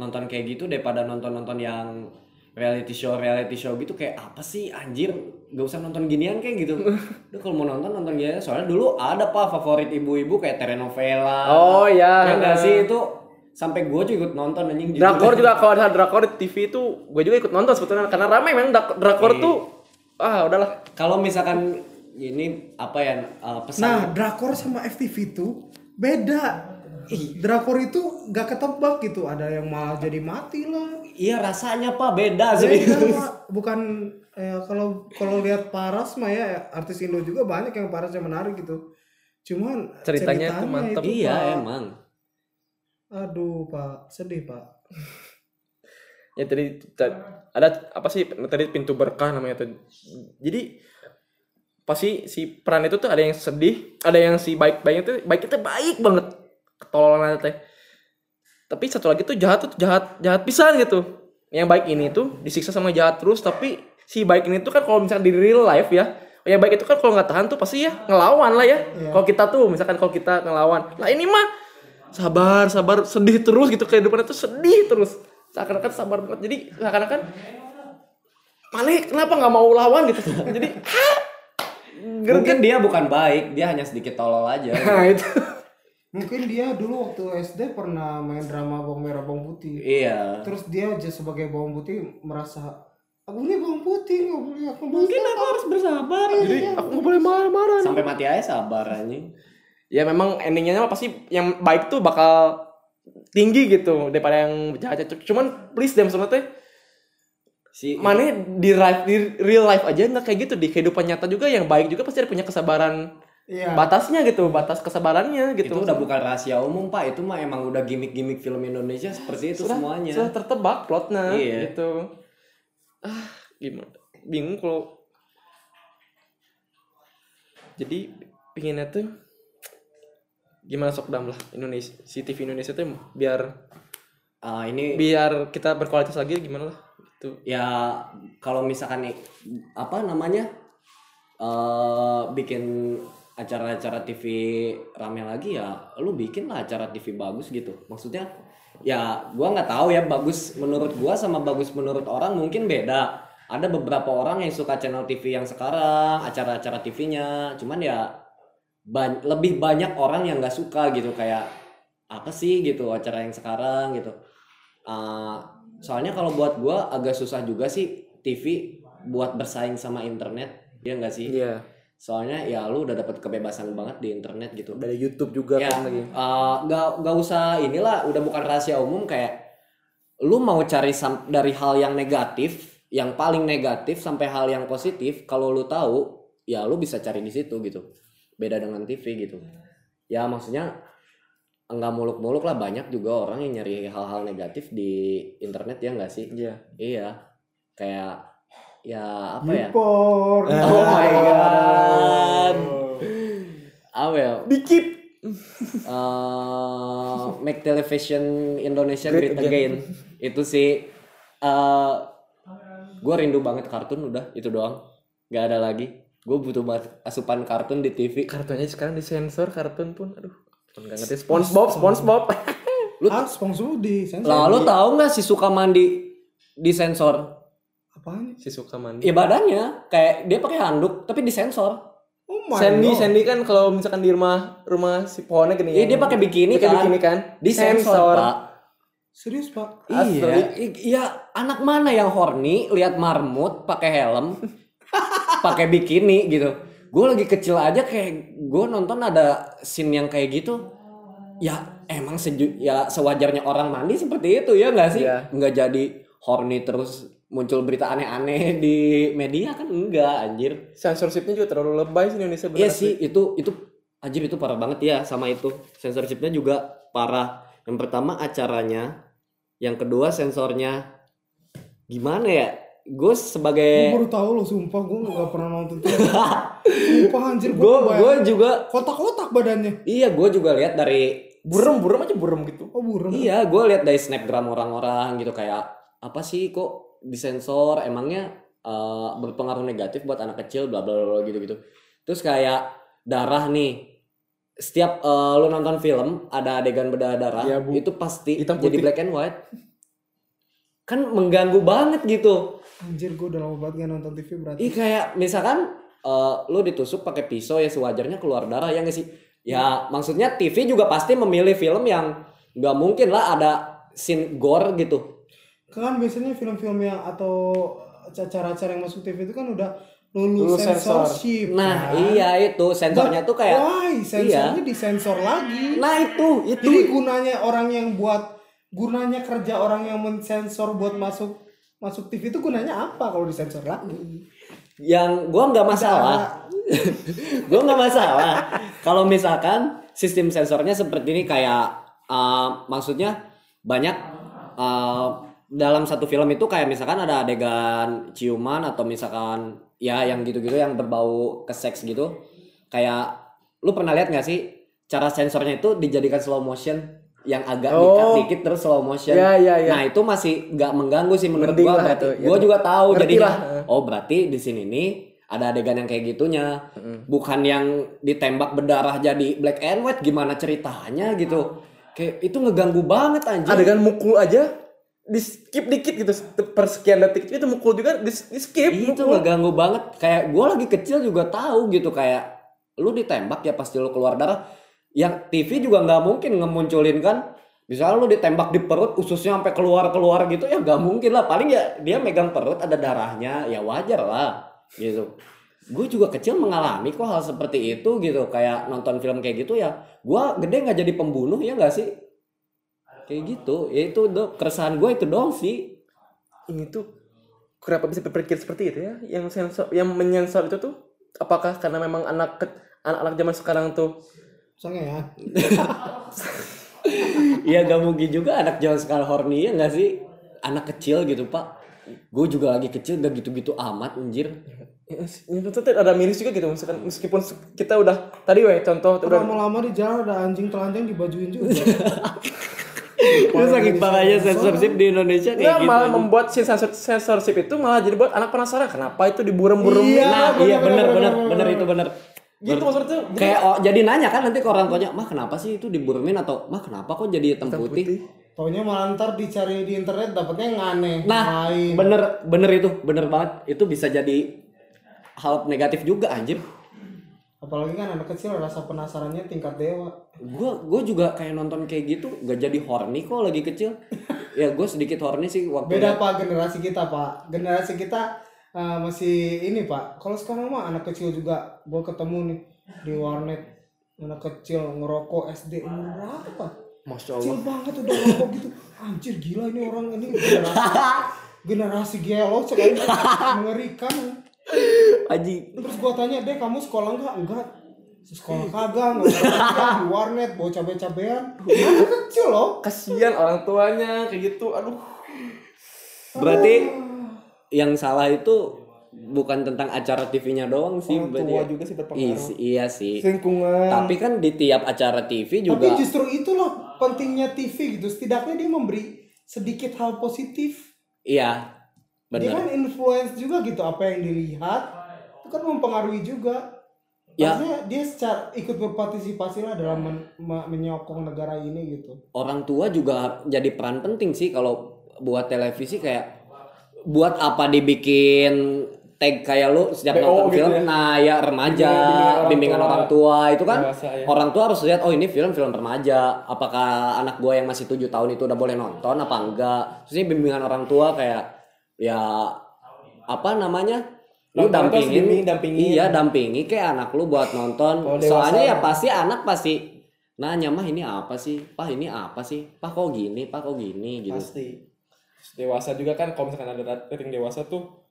nonton kayak gitu daripada nonton-nonton yang reality show reality show gitu. Kayak apa sih anjir? Gak usah nonton ginian kayak gitu. Udah kalau mau nonton nonton ginian soalnya dulu ada pak favorit ibu-ibu kayak telenovela. Oh ya ya enggak sih? Itu sampai gue juga ikut nonton anjing Drakor juga kalau ada drakor di TV itu gue juga ikut nonton sebetulnya. Karena ramai memang drakor tuh ah udahlah kalau misalkan ini apa ya uh, pesan Nah, drakor sama FTV itu beda. Drakor itu gak ketebak gitu. Ada yang malah jadi mati lah. iya rasanya pak beda sih Beda. Bukan eh, kalau kalau lihat Paras mah ya artis Indo juga banyak yang Paras yang menarik gitu. Cuman Ceritanya mantep. itu, iya Pak, emang Aduh, Pak, sedih, Pak. Ya tadi ta- ada apa sih tadi pintu berkah namanya tuh. Jadi pasti si peran itu tuh ada yang sedih ada yang si baik baiknya tuh baik itu baik banget. Ketololan teh. Tapi satu lagi tuh jahat tuh jahat jahat pisan gitu. Yang baik ini tuh disiksa sama jahat terus tapi si baik ini tuh kan kalau misalnya di real life ya yang baik itu kan kalau nggak tahan tuh pasti ya ngelawan lah ya. Kalau kita tuh misalkan kalau kita ngelawan lah ini mah sabar sabar sedih terus gitu. Kehidupan itu sedih terus seakan-akan sabar banget. Jadi seakan-akan mana kenapa nggak mau lawan gitu? Jadi ah, mungkin dia bukan baik dia hanya sedikit tolol aja. Nah itu. Mungkin dia dulu waktu SD pernah main drama bawang merah bawang putih. iya. Terus dia aja sebagai bawang putih merasa aku ini bawang putih nggak boleh aku mungkin aku harus bersabar. Jadi aku nggak boleh marah-marah sampai mati aja sabar anjing. Ya memang endingnya mah pasti yang baik tuh bakal tinggi gitu daripada yang jahat. Cuman please deh maksudnya teh si mana di life di real life aja nggak kayak gitu. Di kehidupan nyata juga yang baik juga pasti ada punya kesabaran Iya. batasnya gitu batas kesabarannya itu gitu udah bukan rahasia umum pak. Itu mah emang udah gimmick-gimmick film Indonesia seperti itu sudah, semuanya. sudah tertebak plotnya Iya. gitu. Ah gimana? Bingung kalau jadi pinginnya tuh gimana sok dam lah Indonesia si TV Indonesia tuh biar Ah, ini biar kita berkualitas lagi gimana lah gitu. Ya kalau misalkan nih apa namanya eh bikin acara-acara TV rame lagi ya lu bikin lah acara TV bagus gitu. Maksudnya ya gua nggak tahu ya bagus menurut gua sama bagus menurut orang mungkin beda. Ada beberapa orang yang suka channel TV yang sekarang acara-acara TV-nya cuman ya ban- lebih banyak orang yang nggak suka gitu kayak apa sih? gitu acara yang sekarang gitu. Ah, soalnya kalau buat gua agak susah juga sih TV buat bersaing sama internet ya nggak sih? Iya. Soalnya ya lu udah dapat kebebasan banget di internet gitu. Dari YouTube juga ya kan lagi. ah, nggak nggak usah inilah udah bukan rahasia umum kayak lu mau cari dari hal yang negatif yang paling negatif sampai hal yang positif kalau lu tahu ya lu bisa cari di situ gitu beda dengan TV gitu. Ya maksudnya nggak muluk-muluk lah banyak juga orang yang nyari hal-hal negatif di internet ya nggak sih? Iya. Iya. Kayak ya apa ya? Oh my god. Apa ya? Dikit uh, make television Indonesia Great great, again. itu sih uh, gue rindu banget kartun udah itu doang. Nggak ada lagi gue butuh banget asupan kartun di TV kartunya sekarang disensor kartun pun aduh pun nggak ngerti. SpongeBob SpongeBob. Lu ah, SpongeBob di sensor. lalu tahu nggak si suka mandi disensor? Apaan? si suka mandi. Ya badannya. Kayak dia pakai handuk tapi disensor. Oh my Sandy God. Sandy kan kalau misalkan di rumah rumah si pohonnya gini Iya dia pakai bikini pakai kan. bikini kan. Disensor pak. Serius, Pak? Iya, iya anak mana yang horny lihat marmut pakai helm, pakai bikini gitu. Gue lagi kecil aja kayak gue nonton ada scene yang kayak gitu. Ya emang seju ya sewajarnya orang mandi seperti itu ya nggak sih? Nggak jadi horny terus muncul berita aneh-aneh di media kan enggak anjir. censorshipnya juga terlalu lebay sih Indonesia Iya sih itu itu anjir itu parah banget ya sama itu sensorshipnya juga parah. Yang pertama acaranya, yang kedua sensornya gimana ya? Gue Gue sebagai baru tahu loh, sumpah gue gak pernah nonton tuh. sumpah anjir gue gue gue juga kotak-kotak badannya. iya gue juga lihat dari burem burem aja burem gitu Oh burem. iya gue lihat dari snapgram orang-orang gitu kayak apa sih kok disensor emangnya eh, berpengaruh negatif buat anak kecil bla bla bla gitu gitu terus kayak darah nih setiap eh, lu nonton film ada adegan berdarah Bu. itu pasti Hitam jadi putih. black and white kan mengganggu banget gitu Anjir gue udah lama banget gak nonton TV berarti. Ih kayak misalkan eh, lu ditusuk pakai pisau ya sewajarnya keluar darah ya nggak sih? Ya maksudnya TV juga pasti memilih film yang nggak mungkin lah ada scene gore gitu. Kan biasanya film-film yang atau acara-acara yang masuk TV itu kan udah Lulus lulus sensor. censorship. Nah kan? iya itu sensornya tuh kayak Why? Sensornya disensor lagi. nah itu itu Jadi gunanya orang yang buat gunanya kerja orang yang mensensor buat masuk masuk TV itu gunanya apa kalau disensor lagi? yang gua nggak masalah. gua nggak masalah. Kalau misalkan sistem sensornya seperti ini kayak eh, maksudnya banyak eh, dalam satu film itu kayak misalkan ada adegan ciuman atau misalkan ya yang gitu-gitu yang berbau ke seks gitu. Kayak lu pernah lihat nggak sih cara sensornya itu dijadikan slow motion yang agak Oh. dikat dikit terus slow motion. Iya, iya, iya. Nah, itu masih nggak mengganggu sih menurut Mending gua. lah Berarti itu, gua juga tahu Ngerti jadinya. lah. Oh, berarti di sini nih ada adegan yang kayak gitunya. Bukan yang ditembak berdarah jadi black and white gimana ceritanya gitu. Kayak itu ngeganggu banget anjir. adegan mukul aja di skip dikit gitu per sekian detik itu mukul juga di, di skip itu mukul. ngeganggu banget. Kayak gua lagi kecil juga tahu gitu kayak lu ditembak ya pasti lu keluar darah. Yang TV juga nggak mungkin ngemunculin kan? Misalnya lu ditembak di perut ususnya sampai keluar-keluar gitu ya nggak mungkin lah. Paling ya dia megang perut ada darahnya ya wajar lah gitu. Gue juga kecil mengalami kok hal seperti itu gitu. Kayak nonton film kayak gitu ya gue gede nggak jadi pembunuh ya nggak sih? Kayak gitu. Ya itu do keresahan gue itu dong sih. Ini tuh kenapa bisa berpikir seperti itu ya? Yang sensor yang menyensor itu tuh apakah karena memang anak anak-anak zaman sekarang tuh Soalnya ya. Iya gak mungkin juga anak zaman sekarang horny ya nggak sih anak kecil gitu pak gue juga lagi kecil gak gitu-gitu amat anjir ya, itu tuh ada miris juga gitu misalkan meskipun kita udah tadi weh contoh udah Lama-lama di jalan ada anjing telanjang dibajuin juga. Itu saking parahnya censorship di Indonesia kayak gitu. malah membuat si sensor censorship itu malah jadi buat anak penasaran kenapa itu diburem-burem Iya. Nah, iya bener bener, bener itu bener. Gitu maksudnya tuh Kayak oh, jadi nanya kan nanti ke orang tuanya, "Mah, kenapa sih itu diburumin atau mah kenapa kok jadi hitam putih?" Taunya malah ntar dicari di internet dapetnya yang aneh. Nah, lain. bener bener itu, bener banget. Itu bisa jadi hal negatif juga anjir. Apalagi kan anak kecil rasa penasarannya tingkat dewa. Gue gue juga kayak nonton kayak gitu gak jadi horny kok lagi kecil. ya gue sedikit horny sih waktu Beda pak generasi kita pak. Generasi kita uh, masih ini pak. Kalau sekarang mah anak kecil juga. Gue ketemu nih di warnet anak kecil ngerokok SD umur berapa? masya Kecil banget udah ngerokok gitu. Anjir gila ini orang ini generasi generasi gelo sekali mengerikan. Aji Terus gua tanya deh kamu sekolah enggak? Enggak. Sekolah kagak, nggak di warnet, bawa cabai-cabean. Anak kecil loh. kasihan orang tuanya kayak gitu aduh berarti yang salah itu bukan tentang acara TV-nya doang sih Orang tua ya. juga sih berpengaruh. Iya sih, iya sih. lingkungan Tapi kan di tiap acara TV Tapi juga justru itulah pentingnya TV gitu. Setidaknya dia memberi sedikit hal positif. iya Dia benar. kan influence juga gitu apa yang dilihat. itu kan mempengaruhi juga Ya. Maksudnya dia secara ikut berpartisipasi lah dalam men- me- menyokong negara ini gitu orang tua juga jadi peran penting sih kalau buat televisi kayak buat apa dibikin tag kayak lu BO nonton gitu film? ya. nah ya remaja Bimbingan- bimbingan, bimbingan orang, orang tua itu kan Dewasa, ya. orang tua harus lihat oh ini film film remaja. Apakah anak gua yang masih tujuh tahun itu udah boleh nonton apa enggak? Terus ini bimbingan orang tua kayak ya apa namanya? Lu tua harus dampingin bimbing, dampingin. iya dampingi kayak anak lu buat nonton. Soalnya ya mah- pasti anak pasti nanya mah ini apa sih? Pak ini apa sih? Pak kok gini? Pak kok gini? Gitu. Pasti dewasa juga kan kalau misalkan ada rating dewasa tuh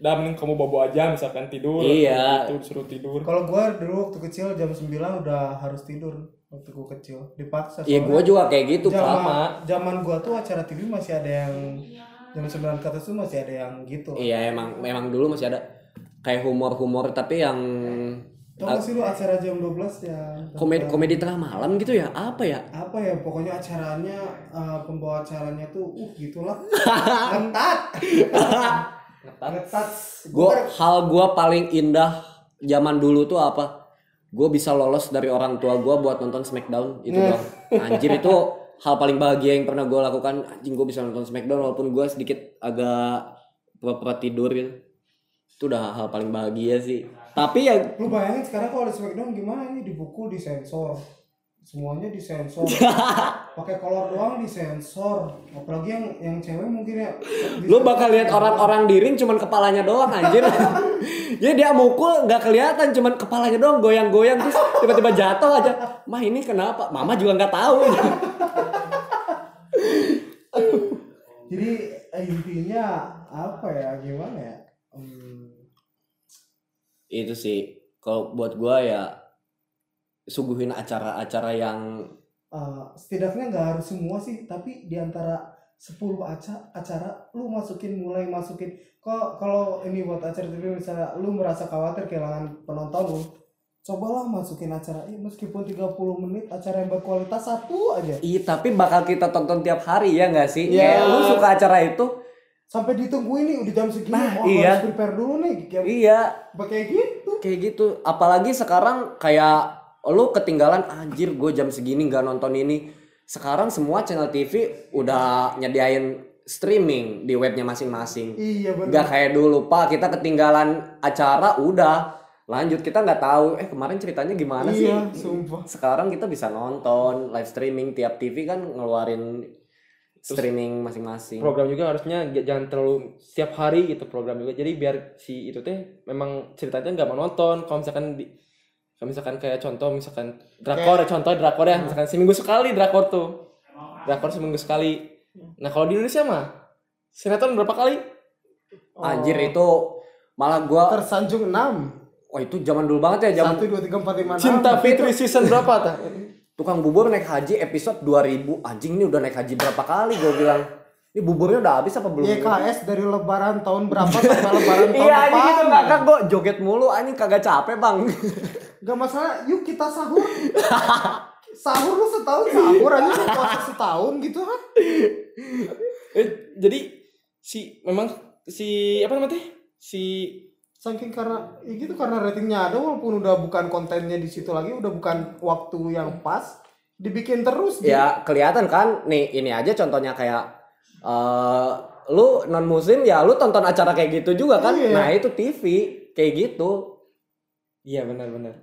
udah mending kamu bobo aja misalkan tidur Iya. itu disuruh tidur. Kalau gua dulu waktu kecil jam 9 udah harus tidur waktu gua kecil dipaksa Iya gua juga kayak gitu pak. zaman zaman gua tuh acara TV masih ada yang jam 9 ke atas tuh masih ada yang gitu. Iya emang memang dulu masih ada kayak humor-humor tapi yang Tau gak sih lu acara jam 12 ya? Komedi komedi tengah malam gitu ya? Apa ya? Apa ya? Pokoknya acaranya eh, pembawa acaranya tuh uh gitulah. Ngetat. Ngetat. Gua hal gua paling indah zaman dulu tuh apa? Gue bisa lolos dari orang tua gua buat nonton Smackdown itu doang. Anjir itu hal paling bahagia yang pernah gue lakukan. Anjing gue bisa nonton Smackdown walaupun gua sedikit agak pura-pura tidur gitu. Itu udah hal paling bahagia sih tapi ya lu bayangin sekarang kalau di Smackdown gimana ini? Dipukul disensor semuanya disensor pakai kolor doang disensor apalagi yang yang cewek mungkin ya. Lu bakal lihat orang-orang di ring cuman kepalanya doang anjir. Jadi dia mukul nggak kelihatan cuman kepalanya doang goyang-goyang terus tiba-tiba jatuh aja. Mah ini kenapa? Mama juga nggak tahu. Jadi eh, intinya apa ya? Gimana ya? Hmm, itu sih kalau buat gua ya suguhin acara-acara yang eh, setidaknya nggak harus semua sih tapi di antara 10 acara acara lu masukin mulai masukin kok kalau ini buat acara TV misalnya lu merasa khawatir kehilangan penonton lu cobalah masukin acara ini meskipun 30 menit acara yang berkualitas satu aja Iya tapi bakal kita tonton tiap hari ya nggak sih? Iya. Kayak lu suka acara itu? Sampai ditungguin nih udah jam segini Nah, oh, iya. harus prepare dulu nih kayak Iya, kayak gitu kayak gitu. Apalagi sekarang kayak lu ketinggalan anjir gue jam segini nggak nonton ini. Sekarang semua channel TV udah nyediain streaming di webnya masing-masing. iya benar Nggak kayak dulu pak kita ketinggalan acara udah lanjut kita nggak tahu eh kemarin ceritanya gimana iya sih? sumpah Sekarang kita bisa nonton live streaming tiap TV kan ngeluarin streaming masing-masing. program juga harusnya jangan terlalu setiap hari gitu program juga. Jadi biar si itu teh memang ceritanya nggak menonton kalau misalkan di kalau misalkan kayak contoh misalkan drakor ya contoh drakor ya. Misalkan seminggu sekali drakor tuh. Drakor seminggu sekali. Nah kalau di Indonesia mah sinetron berapa kali? Anjir itu malah gua tersanjung 6 wah itu zaman dulu banget ya zaman 1 2 3 4 5 6 cinta Fitri season berapa tah tukang bubur naik haji episode 2000 anjing ini udah naik haji berapa kali gua bilang. Ini buburnya udah habis apa belum? YKS dari lebaran tahun berapa sampai lebaran tahun iya anjing itu ngakak gua joget mulu anjing kagak capek bang. Gak masalah, yuk kita sahur. sahur lu setahun sahur aja lu puasa setahun gitu kan. eh, jadi si memang si apa namanya si Saking karena ya gitu karena ratingnya ada walaupun udah bukan kontennya di situ lagi, udah bukan waktu yang pas, dibikin terus ya kelihatan kan nih ini aja contohnya kayak eh lu non muslim ya lu tonton acara kayak gitu juga kan Iya. nah itu TV kayak gitu Iya benar-benar.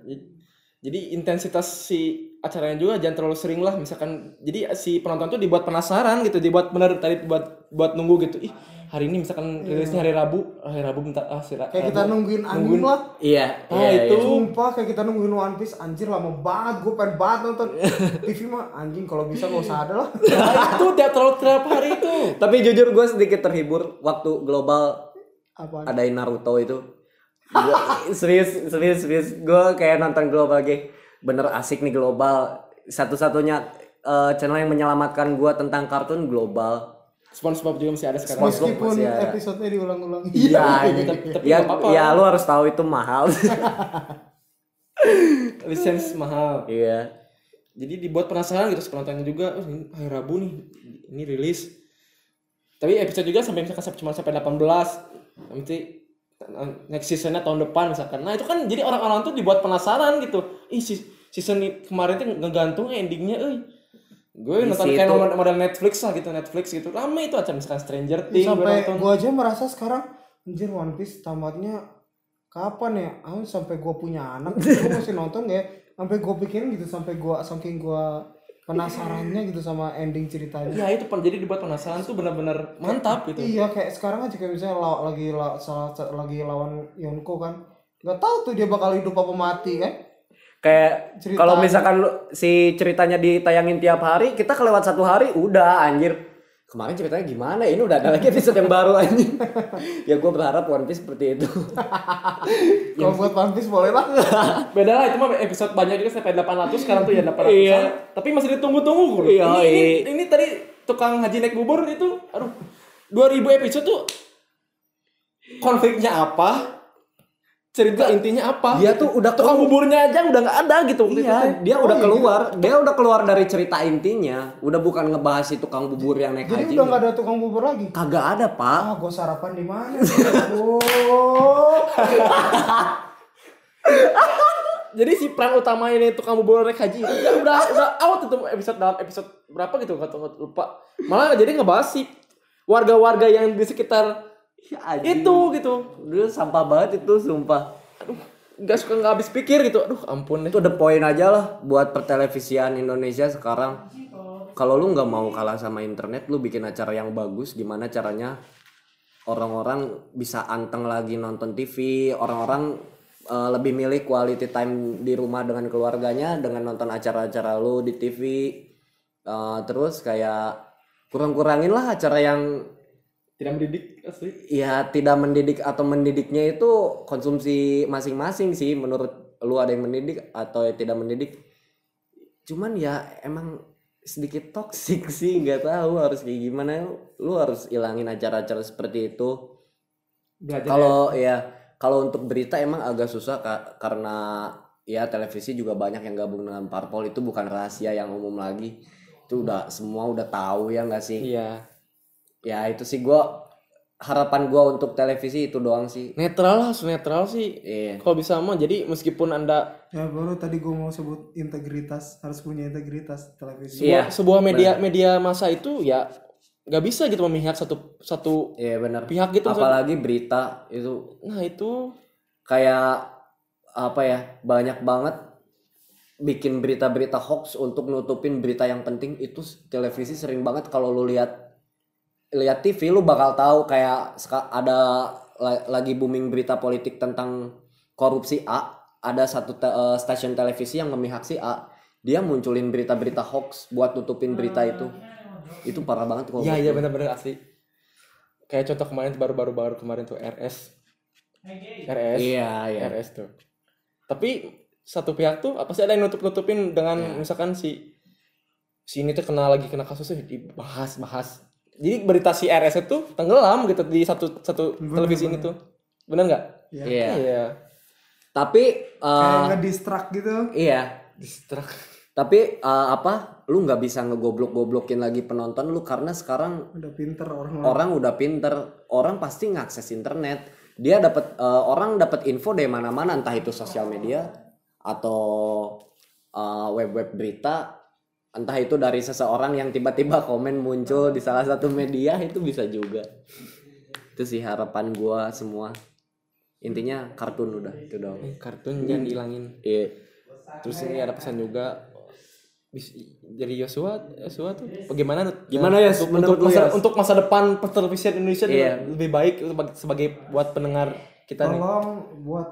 Jadi intensitas si acaranya juga jangan terlalu sering lah. Misalkan jadi si penonton tuh dibuat penasaran gitu, dibuat benar tadi buat buat nunggu gitu. Ih hari ini misalkan rilisnya hari Rabu, ah, hari Rabu bentar ah si Ra- Kayak kita Rabu. nungguin anime Nungguin. lah. iya Ah, iya, itu. iya. Sumpah kayak kita nungguin One Piece anjir lama banget, gue pengen banget nonton TV mah anjing kalau bisa gak usah ada lah. Nah, itu tiap terlalu tiap hari itu. tapi jujur gue sedikit terhibur waktu global Apa? adain Naruto itu Gua- serius serius serius gue kayak nonton global lagi bener asik nih global satu-satunya eh, channel yang menyelamatkan gue tentang kartun global SpongeBob juga masih ada sekarang. Meskipun masih ada. episodenya diulang-ulang. Iya, Tapi- tapi ya, apa-apa. ya lu harus tahu itu mahal. Lisensi mahal. Iya. Jadi dibuat penasaran gitu penontonnya juga. Oh, ini hari Rabu nih, ini rilis. Tapi episode juga sampai misalkan sampai- cuma sampai 18. Nanti next seasonnya tahun depan misalkan nah itu kan jadi orang-orang tuh dibuat penasaran gitu ih si- season kemarin tuh ngegantung endingnya eh gue nonton situ. kayak model, model Netflix lah gitu Netflix gitu. Rame itu aja misalkan Stranger Things gue sampai nonton. gua aja merasa sekarang anjir One Piece tamatnya kapan ya? Ah sampai gua punya anak gua masih nonton ya. Sampai gua pikirin gitu sampai gua saking gua penasarannya gitu sama ending ceritanya. Ya itu pen- jadi dibuat penasaran tuh benar-benar mantap gitu. Iya kayak sekarang aja kayak misalnya law- lagi la- salah lagi lawan Yonko kan. Nggak tahu tuh dia bakal hidup apa mati kan Kayak kalau misalkan lu, si ceritanya ditayangin tiap hari, kita kelewat satu hari udah anjir. Kemarin ceritanya gimana? Ini udah ada lagi episode yang baru anjir. ya gue berharap One Piece seperti itu. kalau buat One Piece boleh lah beda lah itu mah episode banyak juga sampai 800 sekarang tuh ya 800 Iya. tapi masih ditunggu-tunggu bro Iya, ini, ini, iya. ini tadi tukang haji naik bubur itu aduh 2000 episode tuh konfliknya apa cerita intinya apa? Dia tuh udah tukang buburnya aja udah nggak ada gitu waktu itu Iya, teh. dia udah keluar, dia udah keluar dari cerita intinya, udah bukan ngebahas si tukang bubur yang naik jadi haji. udah nggak ada tukang bubur lagi? Kagak ada, Pak. ah gua sarapan di mana? Jadi si peran utama ini tukang bubur naik haji itu udah udah, udah out itu episode dalam episode berapa gitu nggak tahu nggak lupa. Malah jadi ngebahas si warga-warga yang di sekitar Anjing. itu gitu Dulu sampah banget itu, sumpah. aduh nggak suka nggak habis pikir gitu aduh ampun deh Itu the point aja lah buat pertelevisian Indonesia sekarang. Kalau lu nggak mau kalah sama internet, lu bikin acara yang bagus. Gimana caranya orang-orang bisa anteng lagi nonton TV, orang-orang eh, lebih milih quality time di rumah dengan keluarganya dengan nonton acara-acara lu di TV. Eh, terus kayak kurang-kurangin lah acara yang tidak mendidik asli. Ya tidak mendidik atau mendidiknya itu konsumsi masing-masing sih. Menurut lu ada yang mendidik atau yang tidak mendidik? Cuman ya emang sedikit toksik sih. Nggak tahu harus kayak gimana. Lu harus ilangin acara-acara seperti itu. Belajar kalau ya kalau untuk berita emang agak susah Kak, karena ya televisi juga banyak yang gabung dengan parpol. Itu bukan rahasia yang umum lagi. Itu udah semua udah tahu ya nggak sih? Iya ya itu sih gua harapan gua untuk televisi itu doang sih. Netral lah harus netral sih. Iya. Kalau bisa mah jadi meskipun anda ya baru tadi gua mau sebut integritas harus punya integritas televisi. Sebuah, Iya, sebuah media media masa itu ya nggak bisa gitu memihak satu satu iya benar. pihak gitu apalagi berita itu. Nah itu. Kayak apa ya banyak banget bikin berita-berita hoax untuk nutupin berita yang penting. Itu televisi sering banget kalau lu lihat lihat TV lu bakal tahu kayak ada la- lagi booming berita politik tentang korupsi A. Ada satu te- eh, stasiun televisi yang memihak si A. Dia munculin berita-berita hoax buat nutupin berita itu. Itu parah banget kalau iya iya benar-benar asli. Kayak contoh kemarin baru-baru baru kemarin tuh RS RS iya iya. RS tuh. Tapi satu pihak tuh apa sih ada yang nutup nutupin dengan misalkan si si ini tuh kena lagi kena kasus tuh dibahas bahas jadi berita si RS itu tenggelam gitu di satu satu televisi ini tuh bener nggak? Iya. Iya. Tapi eh, kayak nggak distract gitu. iya. Distract. Tapi eh, apa? Lu nggak bisa ngegoblok-goblokin lagi penonton lu karena sekarang udah pinter orang orang udah pinter, orang pasti ngakses internet. Dia dapat eh, orang dapat info dari mana-mana. Entah itu sosial media atau eh, web-web berita, entah itu dari seseorang yang tiba-tiba komen muncul di salah satu media itu bisa juga. Itu sih harapan gua semua. Intinya kartun udah itu dong. Eh, kartun jangan dihilangin Iya. terus ini ada pesan juga jadi Yosua Yosua tuh bagaimana Gimana, Yos? untuk, untuk masa, Yos? untuk masa depan pertelevisian Indonesia tuh Iya. lebih baik sebagai, buat pendengar kita nih tolong buat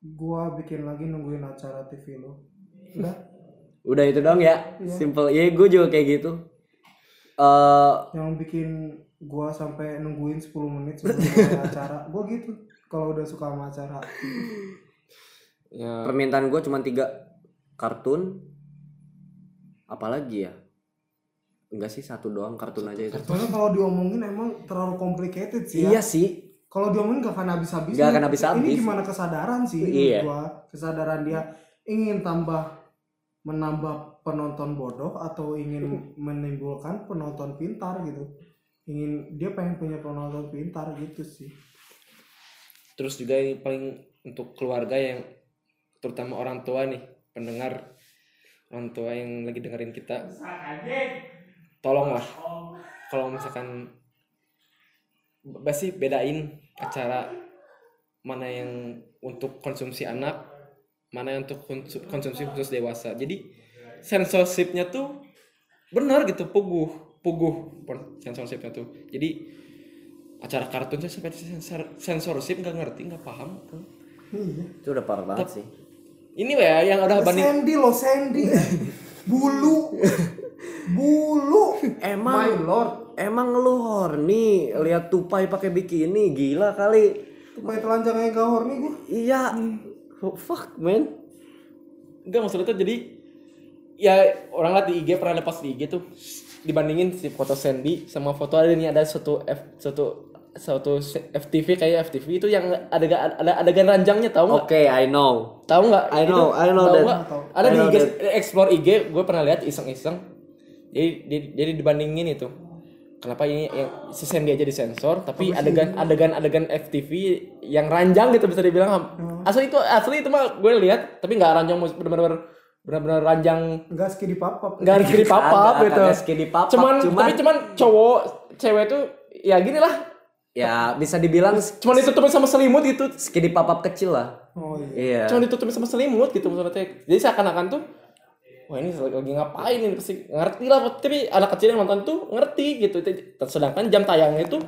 gua bikin lagi nungguin acara TV lo udah Udah itu dong ya. Simple. Ya gue juga kayak gitu. eh yang bikin gua sampai nungguin 10 menit sebelum acara gua gitu kalau udah suka sama acara ya permintaan gue cuma tiga kartun apalagi ya enggak sih satu doang kartun aja itu soalnya kalau diomongin emang terlalu complicated sih ya iya sih kalau diomongin gak akan habis-habis Nggak nih. akan habis-habis. ini gimana kesadaran sih Iya. gua kesadaran dia ingin tambah menambah penonton bodoh atau ingin menimbulkan penonton pintar gitu. Ingin dia pengen punya penonton pintar gitu sih. Terus juga ini paling untuk keluarga yang terutama orang tua nih pendengar orang tua yang lagi dengerin kita. Tolonglah. Kalau misalkan pasti bedain acara mana yang untuk konsumsi anak mana yang untuk konsu- konsumsi khusus dewasa. Jadi sensorshipnya tuh benar gitu puguh puguh. Sensorshipnya tuh. Jadi acara kartun saya sampai sensor sensorship nggak ngerti nggak paham. Itu udah parah banget sih. Ini ya yang udah banding Sandy lo Sandy. Bulu. Bulu. Emang my lord. Emang lu horny? Lihat tupai pakai bikini gila kali. tupai telanjang aja gak horny gue Iya. Oh, fuck man. Enggak maksudnya tuh jadi ya orang lihat di IG pernah lepas di IG tuh dibandingin si foto Sandy sama foto ada nih ada satu F satu satu FTV kayak FTV itu yang ada ada adegan ranjangnya tahu nggak? Oke, I know. Tahu nggak? I Itu, know, I know that. nggak? Ada I di IG explore IG gue pernah lihat iseng-iseng. Jadi di- jadi dibandingin itu. Kenapa ini yang si Sandy aja disensor tapi adegan adegan adegan FTV yang ranjang gitu bisa dibilang asli itu asli itu mah gue lihat tapi nggak ranjang benar-benar benar-benar ranjang nggak skidi papap nggak kiri papap gitu. skidi papap, Cuman, cuman- tapi cuman cowok cewek tuh ya gini lah. Ya, bisa dibilang Cuman ditutupin sama selimut gitu. skidi papap kecil lah. oh iya Iya. Cuman ditutupin sama selimut gitu maksudnya. Jadi seakan-akan tuh wah ini lagi ngapain ini? Pasti ngerti lah tapi anak kecil yang nonton tuh ngerti gitu. Sedangkan jam tayangnya tuh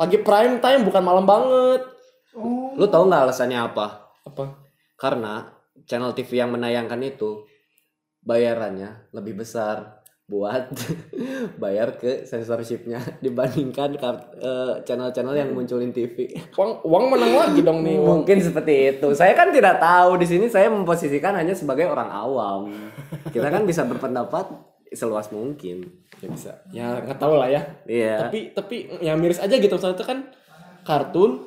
lagi prime time bukan malam banget. Lu tahu nggak alasannya apa? apa? Karena channel TV yang menayangkan itu bayarannya lebih besar buat bayar ke censorshipnya dibandingkan eh, channel-channel yang munculin TV. uang uang menang lagi dong nih uang Mungkin seperti itu. Saya kan tidak tahu di sini saya memposisikan hanya sebagai orang awam. Kita kan bisa berpendapat seluas mungkin. ya bisa ya nggak tahu lah ya Iya. tapi tapi ya miris aja gitu misalnya itu kan kartun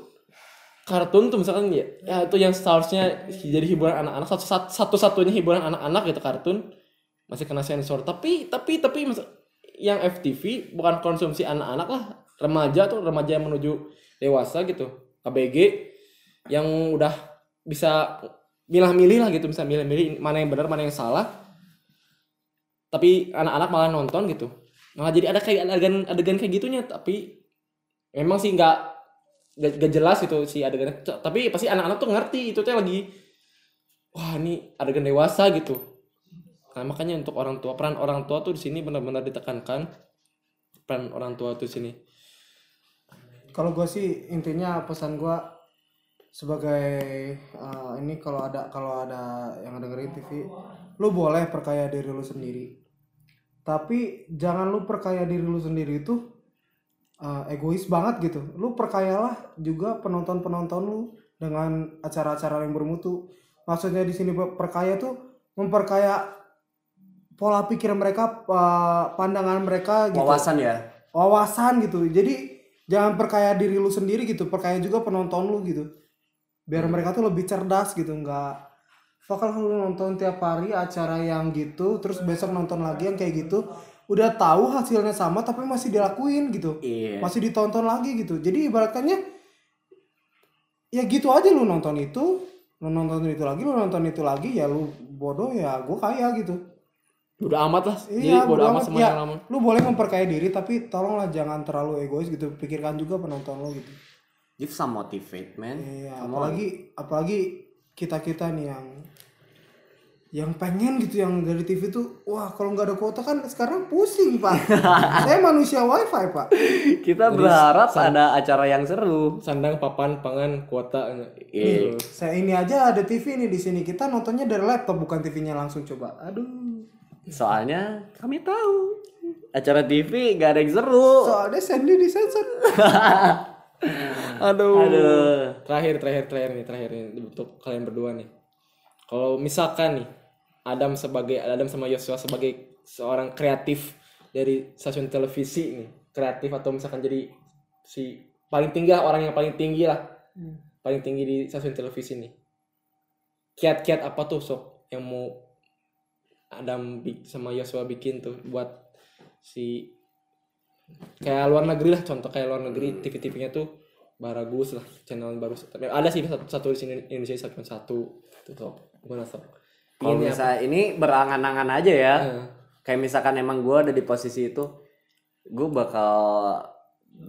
kartun tuh misalkan ya, ya itu yang seharusnya jadi hiburan anak-anak satu satu satunya hiburan anak-anak gitu kartun masih kena sensor. Tapi tapi tapi yang FTV bukan konsumsi anak-anak lah. Remaja tuh remaja yang menuju dewasa gitu. ABG yang udah bisa milah-milih lah gitu. Bisa milih-milih mana yang benar mana yang salah. Tapi anak-anak malah nonton gitu. Malah jadi ada kayak adegan adegan kayak gitunya. Tapi memang sih nggak nggak jelas itu si adegannya. C- tapi pasti anak-anak tuh ngerti. Itu tuh lagi wah ini adegan dewasa gitu nah makanya untuk orang tua peran orang tua tuh di sini benar-benar ditekankan. Peran orang tua tuh di sini. Kalau gue sih intinya pesan gue sebagai eh, ini kalau ada kalau ada yang dengerin TV lu boleh perkaya diri lu sendiri. Tapi jangan lu perkaya diri lu sendiri itu eh, egois banget gitu. Lu perkayalah juga penonton penonton lu dengan acara-acara yang bermutu. Maksudnya di sini perkaya tuh memperkaya pola pikir mereka eh, pandangan mereka gitu. Wawasan ya. wawasan gitu. Jadi jangan perkaya diri lu sendiri gitu. Perkaya juga penonton lu gitu. Biar mereka tuh lebih cerdas gitu. Nggak bakal lu nonton tiap hari acara yang gitu terus besok nonton lagi yang kayak gitu. Udah tahu hasilnya sama tapi masih dilakuin gitu. Iya. masih ditonton lagi gitu. Jadi ibaratkannya ya gitu aja lu nonton itu. Lu nonton itu lagi lu nonton itu lagi ya lu bodoh ya gue kaya gitu udah amat lah jadi Iya, bodo bodo amat amat. sama Ya, lama lu boleh memperkaya diri tapi tolonglah jangan terlalu egois gitu. Pikirkan juga penonton lu gitu. Give some motivate, man. Iya, Come on. apalagi apalagi kita-kita nih yang yang pengen gitu yang dari TV tuh wah kalau nggak ada kuota kan sekarang pusing pak saya manusia wifi pak Kita berharap ada acara yang seru. sandang papan pangan kuota Iya. saya ini aja ada TV nih di sini kita nontonnya dari laptop bukan TV-nya langsung coba aduh Soalnya kami tahu. acara TV gak ada yang seru. soalnya Sandy disensor. Aduh. Aduh. terakhir terakhir terakhir nih terakhir nih untuk kalian berdua nih. Kalau misalkan nih Adam sebagai Adam sama Yosua sebagai seorang kreatif dari stasiun televisi nih kreatif atau misalkan jadi si paling tinggi lah orang yang paling tinggi lah. Paling tinggi di stasiun televisi nih. Kiat-kiat apa tuh sok yang mau Adam sama Yosua bikin tuh buat si kayak luar negeri lah contoh kayak luar negeri TV-TV-nya tuh Baragus lah channel baru tapi ada sih satu, satu di sini Indonesia satu. Satu top. Bukan top. Kalau Ini misalnya ini berangan-angan aja ya. Eh, Kayak misalkan emang gue ada di posisi itu, gue bakal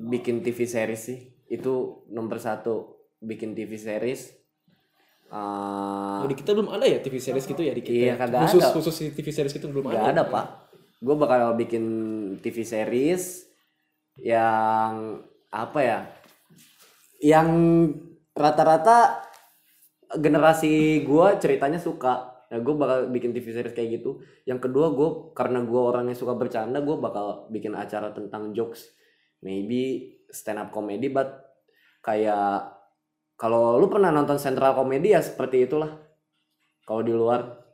bikin TV series sih. Itu nomor satu bikin TV series. Eh, oh, di kita belum ada ya TV series gitu ya di kita Iya, ya? kagak khusus ada. khusus TV series gitu belum Gak ada ada pak. Gue bakal bikin TV series yang apa ya? Yang rata-rata generasi gue ceritanya suka. Nah, gue bakal bikin TV series kayak gitu. Yang kedua gue karena gue orangnya suka bercanda, gue bakal bikin acara tentang jokes. Maybe stand up comedy, but kayak kalau lu pernah nonton Central Comedy ya seperti itulah. Kalau di luar.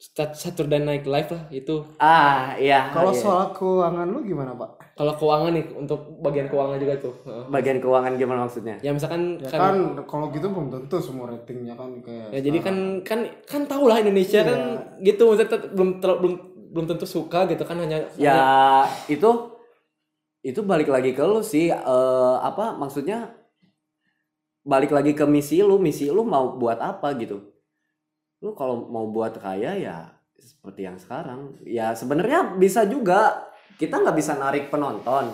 Sat- Saturday Night Live lah itu Ah, iya. Kalau iya. soal keuangan lu gimana pak? kalau keuangan nih untuk bagian keuangan juga tuh Heeh. bagian keuangan gimana maksudnya? ya misalkan Ya kan, kan kalau gitu belum tentu semua ratingnya kan kayak. ya jadi kan kan kan tau lah Indonesia kan gitu maksudnya belum ter- belum belum tentu suka gitu kan hanya Ya itu itu balik lagi ke lu sih eh, apa maksudnya balik lagi ke misi lu misi lu mau buat apa gitu. Lu kalau mau buat kaya ya seperti yang sekarang. Ya sebenarnya bisa juga. Kita nggak bisa narik penonton.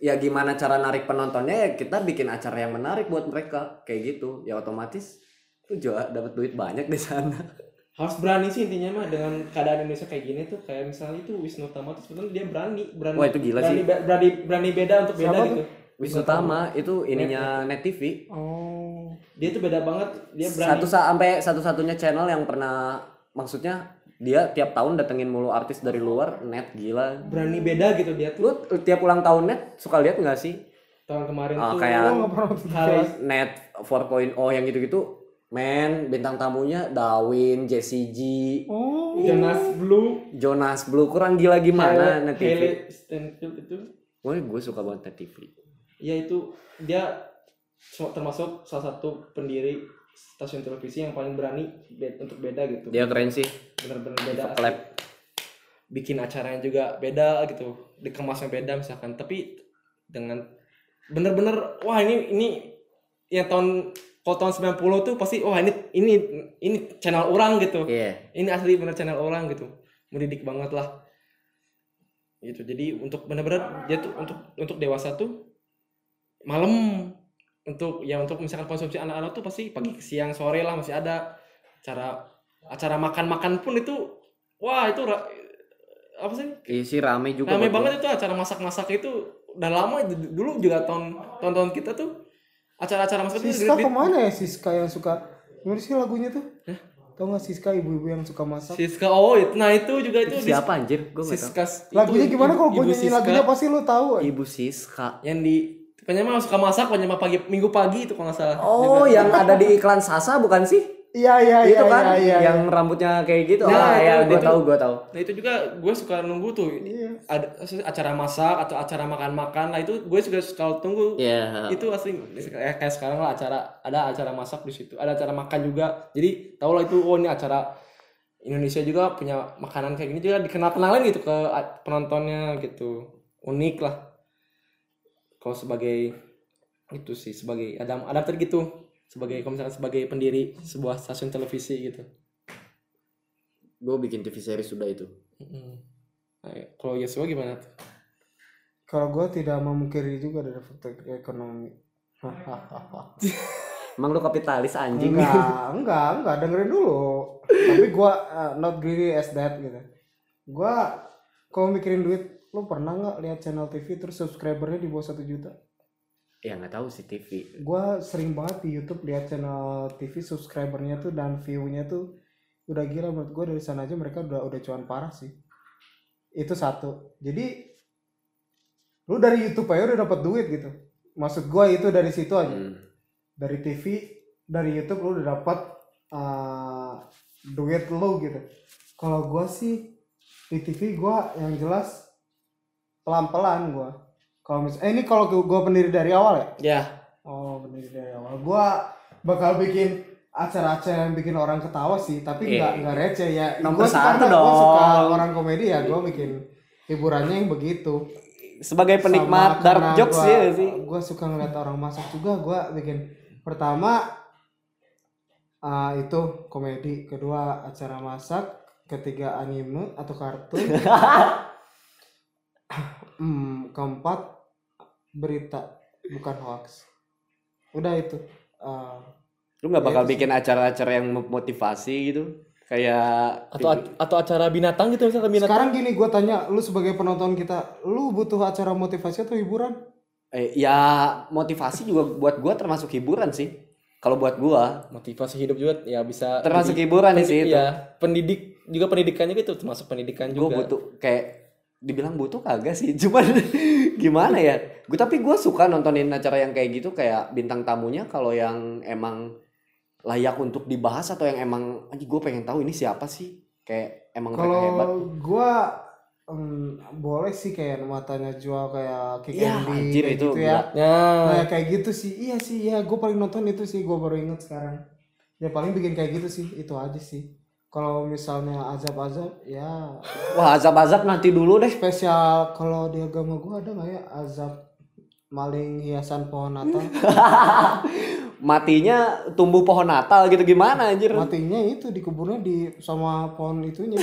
Ya gimana cara narik penontonnya? Ya kita bikin acara yang menarik buat mereka. Kayak gitu. Ya otomatis lu juga dapat duit banyak di sana. Harus berani sih intinya mah dengan keadaan Indonesia kayak gini tuh. Kayak misalnya itu Wisnu Tama tuh sebenarnya dia berani berani Wah, itu gila berani, sih. be- berani berani beda untuk beda Siapa gitu Wisnu Tama itu ininya Net. TV Oh. dia tuh beda banget. Dia berani. Satu sa- sampai satu-satunya channel yang pernah maksudnya dia tiap tahun datengin mulu artis dari luar net gila. Berani beda gitu dia tuh. Lu tiap ulang tahun net suka lihat nggak sih? Tahun kemarin Ah, tuh. kayak- hari net 4.0 yang gitu-gitu. Men bintang tamunya Dawin Jessie J Oh. Jonas Blue. Jonas Blue kurang gila gimana net Stanfield itu? Woi gue suka banget net TV ya itu dia termasuk salah satu pendiri stasiun televisi yang paling berani be- untuk beda gitu. Dia keren sih. Bener-bener beda asli. Bikin acaranya juga beda gitu. Dikemasnya beda misalkan. Tapi dengan bener-bener wah ini ini yang tahun kalau tahun 90 tuh pasti wah ini ini ini channel orang gitu. Iya. Ini asli bener channel orang gitu. Mendidik banget lah. Gitu. Jadi untuk bener-bener dia tuh untuk untuk dewasa tuh malam untuk ya untuk misalkan konsumsi anak-anak tuh pasti pagi siang sore lah masih ada. Cara acara makan-makan pun itu wah itu ra- apa sih? Iya sih rame juga rame banget itu acara masak-masak itu. Udah lama dulu juga tahun tahun-tahun kita tuh acara-acara masak itu Siska di- ke mana ya Siska yang suka? Gimana sih lagunya tuh? Tau gak Siska ibu-ibu yang suka masak? Siska oh itu nah itu juga itu siapa anjir? Gue nggak tahu. Siska Lagunya itu gimana? Kalau gue nyanyi Siska. lagunya pasti lu tahu. ibu Siska. Yang di pokoknya mah suka masak pokoknya mah pagi minggu pagi itu kalau nggak salah Oh, yang ada di iklan Sasa bukan sih? Iya iya iya itu kan iya, iya. yang rambutnya kayak gitu. Nah, ah, ya, itu- gue tahu, gue tahu. nah itu juga gue suka nunggu tuh Iya. ada acara masak atau acara makan-makan nah itu gue juga suka tunggu Iya. itu asli kayak kayak sekarang lah acara ada acara masak di situ ada acara makan juga jadi tau lah itu oh ini acara Indonesia juga punya makanan kayak gini juga dikenal kenalin gitu ke penontonnya gitu unik lah kalau sebagai itu sih sebagai adam adapter gitu sebagai kalau misalkan sebagai pendiri sebuah stasiun televisi gitu Gue bikin TV series sudah itu. Mm-mm. Nah, kalau Yosua gimana tuh? Kalau gue tidak memungkiri juga dari faktor ekonomi. Emang lu kapitalis anjing. enggak, enggak, enggak dengerin dulu. Tapi gue uh, not greedy as that gitu. Gue kalau mikirin duit, lu pernah nggak lihat channel TV terus subscribernya di bawah satu juta? ya nggak tahu sih TV. gue sering banget di YouTube lihat channel TV subscribernya tuh dan view-nya tuh udah gila menurut gue dari sana aja mereka udah udah cuan parah sih itu satu jadi lu dari YouTube aja udah dapat duit gitu maksud gue itu dari situ aja Hmm. dari TV dari YouTube lu udah dapat uh, duit lu gitu kalau gue sih di TV gue yang jelas pelan-pelan gue kalau mis eh ini kalau gue pendiri dari awal ya Ya, Oh bener dari awal. Gua bakal bikin acara-acara yang bikin orang ketawa sih, tapi nggak nggak receh ya. Nomor Gua satu karena gua suka dong. orang komedi ya, gua bikin hiburannya yang begitu. sebagai penikmat dark jokes gua, ya sih Gue suka ngeliat orang masak juga. Gue bikin pertama ah, itu komedi, kedua acara masak, ketiga anime atau kartun, hmm, keempat berita bukan hoax. Udah itu. Ah, lu nggak bakal sih. bikin acara-acara yang motivasi gitu kayak atau atau acara binatang gitu misalnya binatang sekarang gini gue tanya, lu sebagai penonton kita, lu butuh acara motivasi atau hiburan? eh, ya motivasi juga buat gua termasuk hiburan sih kalau buat gua motivasi hidup juga ya bisa termasuk hiburan sih itu Iya, pendidik juga pendidikannya gitu termasuk pendidikan gue juga. butuh kayak dibilang butuh kagak sih cuman gimana ya gue tapi gue suka nontonin acara yang kayak gitu kayak bintang tamunya kalau yang emang layak untuk dibahas atau yang emang aja gue pengen tahu ini siapa sih kayak emang mereka hebat Kalau gua em, boleh sih kayak matanya jual kayak Kick Iya, Andy anjir, kayak itu gitu ya. Ya, Nah kayak gitu sih, iya sih, iya gue paling nonton itu sih, gue baru inget sekarang. Ya paling bikin kayak gitu sih, itu aja sih. Kalau misalnya azab-azab, ya wah azab-azab nanti dulu deh spesial. Kalau di agama gue ada nggak ya azab maling hiasan pohon Natal? matinya tumbuh pohon Natal gitu gimana anjir Matinya itu dikuburnya di sama pohon itunya.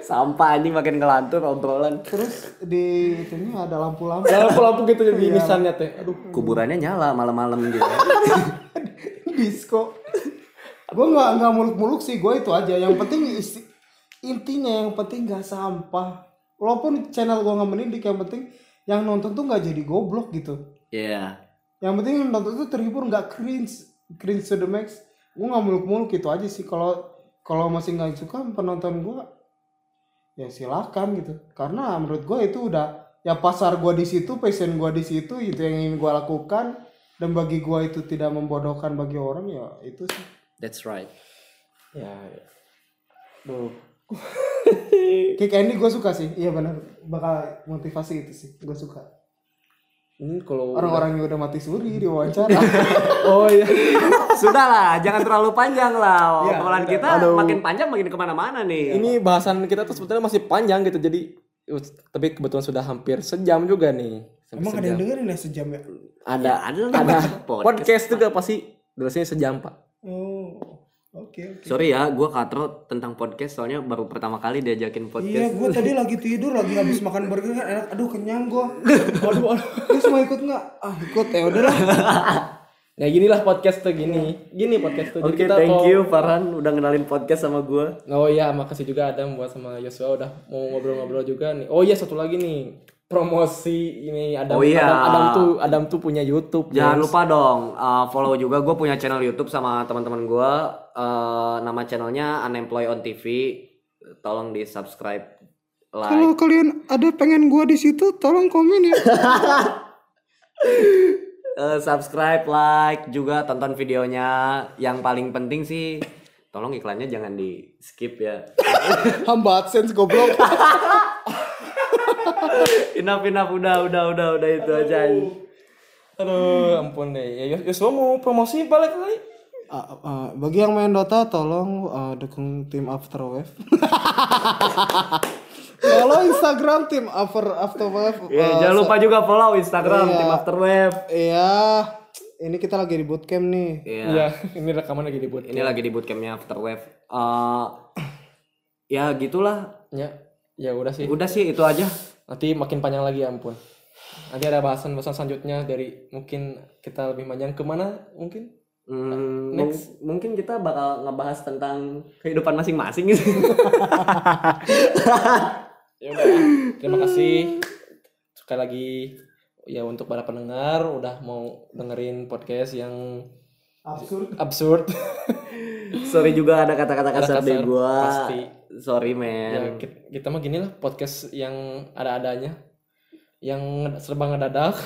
sampah anjing makin ngelantur obrolan Terus di itunya ada lampu-lampu. lampu-lampu gitu jadi Iya. nisannya teh. Aduh. kuburannya nyala malam-malam gitu disco gue nggak nggak muluk-muluk sih gue itu aja. Yang penting isi- intinya yang penting nggak sampah. Walaupun channel gue nggak mendidik yang penting yang nonton tuh nggak jadi goblok gitu. Iya. Yang penting yang nonton tuh terhibur nggak cringe cringe to the max. Gue nggak muluk-muluk itu aja sih. Kalau kalau masih nggak suka penonton gue ya silakan gitu. Karena menurut gue itu udah ya pasar gue di situ passion gue di situ itu yang ingin gue lakukan. Dan bagi gue itu tidak membodohkan bagi orang ya itu sih that's right Ya. Duh. Kick Andy gue suka sih iya benar bakal motivasi itu sih gue suka Ini kalau orang-orang yang udah mati suri di wawancara Oh iya. Sudahlah, jangan terlalu panjang lah. Ya, Obrolan kita Aduh. makin panjang makin ke mana-mana nih. Ini bahasan kita tuh sebetulnya masih panjang gitu. Jadi tapi kebetulan sudah hampir sejam juga nih. Sampai emang ada sejam. yang dengerin ya sejam ya ada ada ada podcast. podcast juga pasti durasinya sejam pak oke oke Sorry ya, gue katro tentang podcast soalnya baru pertama kali diajakin Iya, podcast. gue tadi lagi tidur, lagi habis makan burger kan enak. Aduh kenyang gue. Aduh, aduh. Terus mau ikut nggak? Ah ikut ya udahlah. nah ginilah podcast tuh gini gini podcast tuh Oke, kita thank kalau- you Farhan udah kenalin podcast sama gue. oh iya makasih juga Adam buat sama Yosua udah mau ngobrol-ngobrol juga nih oh iya satu lagi nih promosi ini Adam Oh iya. Adam, Adam tuh Adam tuh punya YouTube Jangan guys. lupa dong uh, follow juga gue punya channel YouTube sama teman-teman gue. Uh, nama channelnya Unemployed on TV. Tolong di subscribe, like. Kalau kalian ada pengen gue di situ, tolong komen ya. Eh, subscribe, like, juga tonton videonya. Yang paling penting sih, tolong iklannya jangan di skip ya. Hamba AdSense goblok. enough, enough, udah, udah, udah, udah itu aja. aduh ampun deh ya Yos- Yosua mau promosi balik kali Ah, ah, bagi yang main Dota, tolong ah, dukung tim Afterwave. Follow Instagram tim After Afterwave. Ya, Ah, jangan lupa juga follow Instagram Iya. tim Afterwave. Iya, ini kita lagi di bootcamp nih. Iya. iya ini rekaman lagi dibuat Ini lagi di bootcampnya Afterwave. Eh, ya gitulah. ya ya udah sih Udah sih itu aja. Nanti makin panjang lagi ya ampun. Nanti ada bahasan-bahasan selanjutnya dari mungkin kita lebih panjang. Ke mana mungkin? Hmm, Next. mung- mungkin kita bakal ngebahas tentang kehidupan masing-masing. Gitu. ya udah terima kasih. Sekali lagi ya untuk para pendengar udah mau dengerin podcast yang Absurd. absurd Sorry juga ada kata-kata Ada kasar dari kasar, gua. pasti. Sorry ya, man. kita, kita mah gini lah podcast yang ada adanya yang serba ngedadak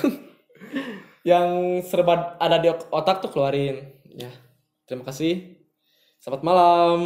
yang serba ada di otak tuh keluarin ya terima kasih selamat malam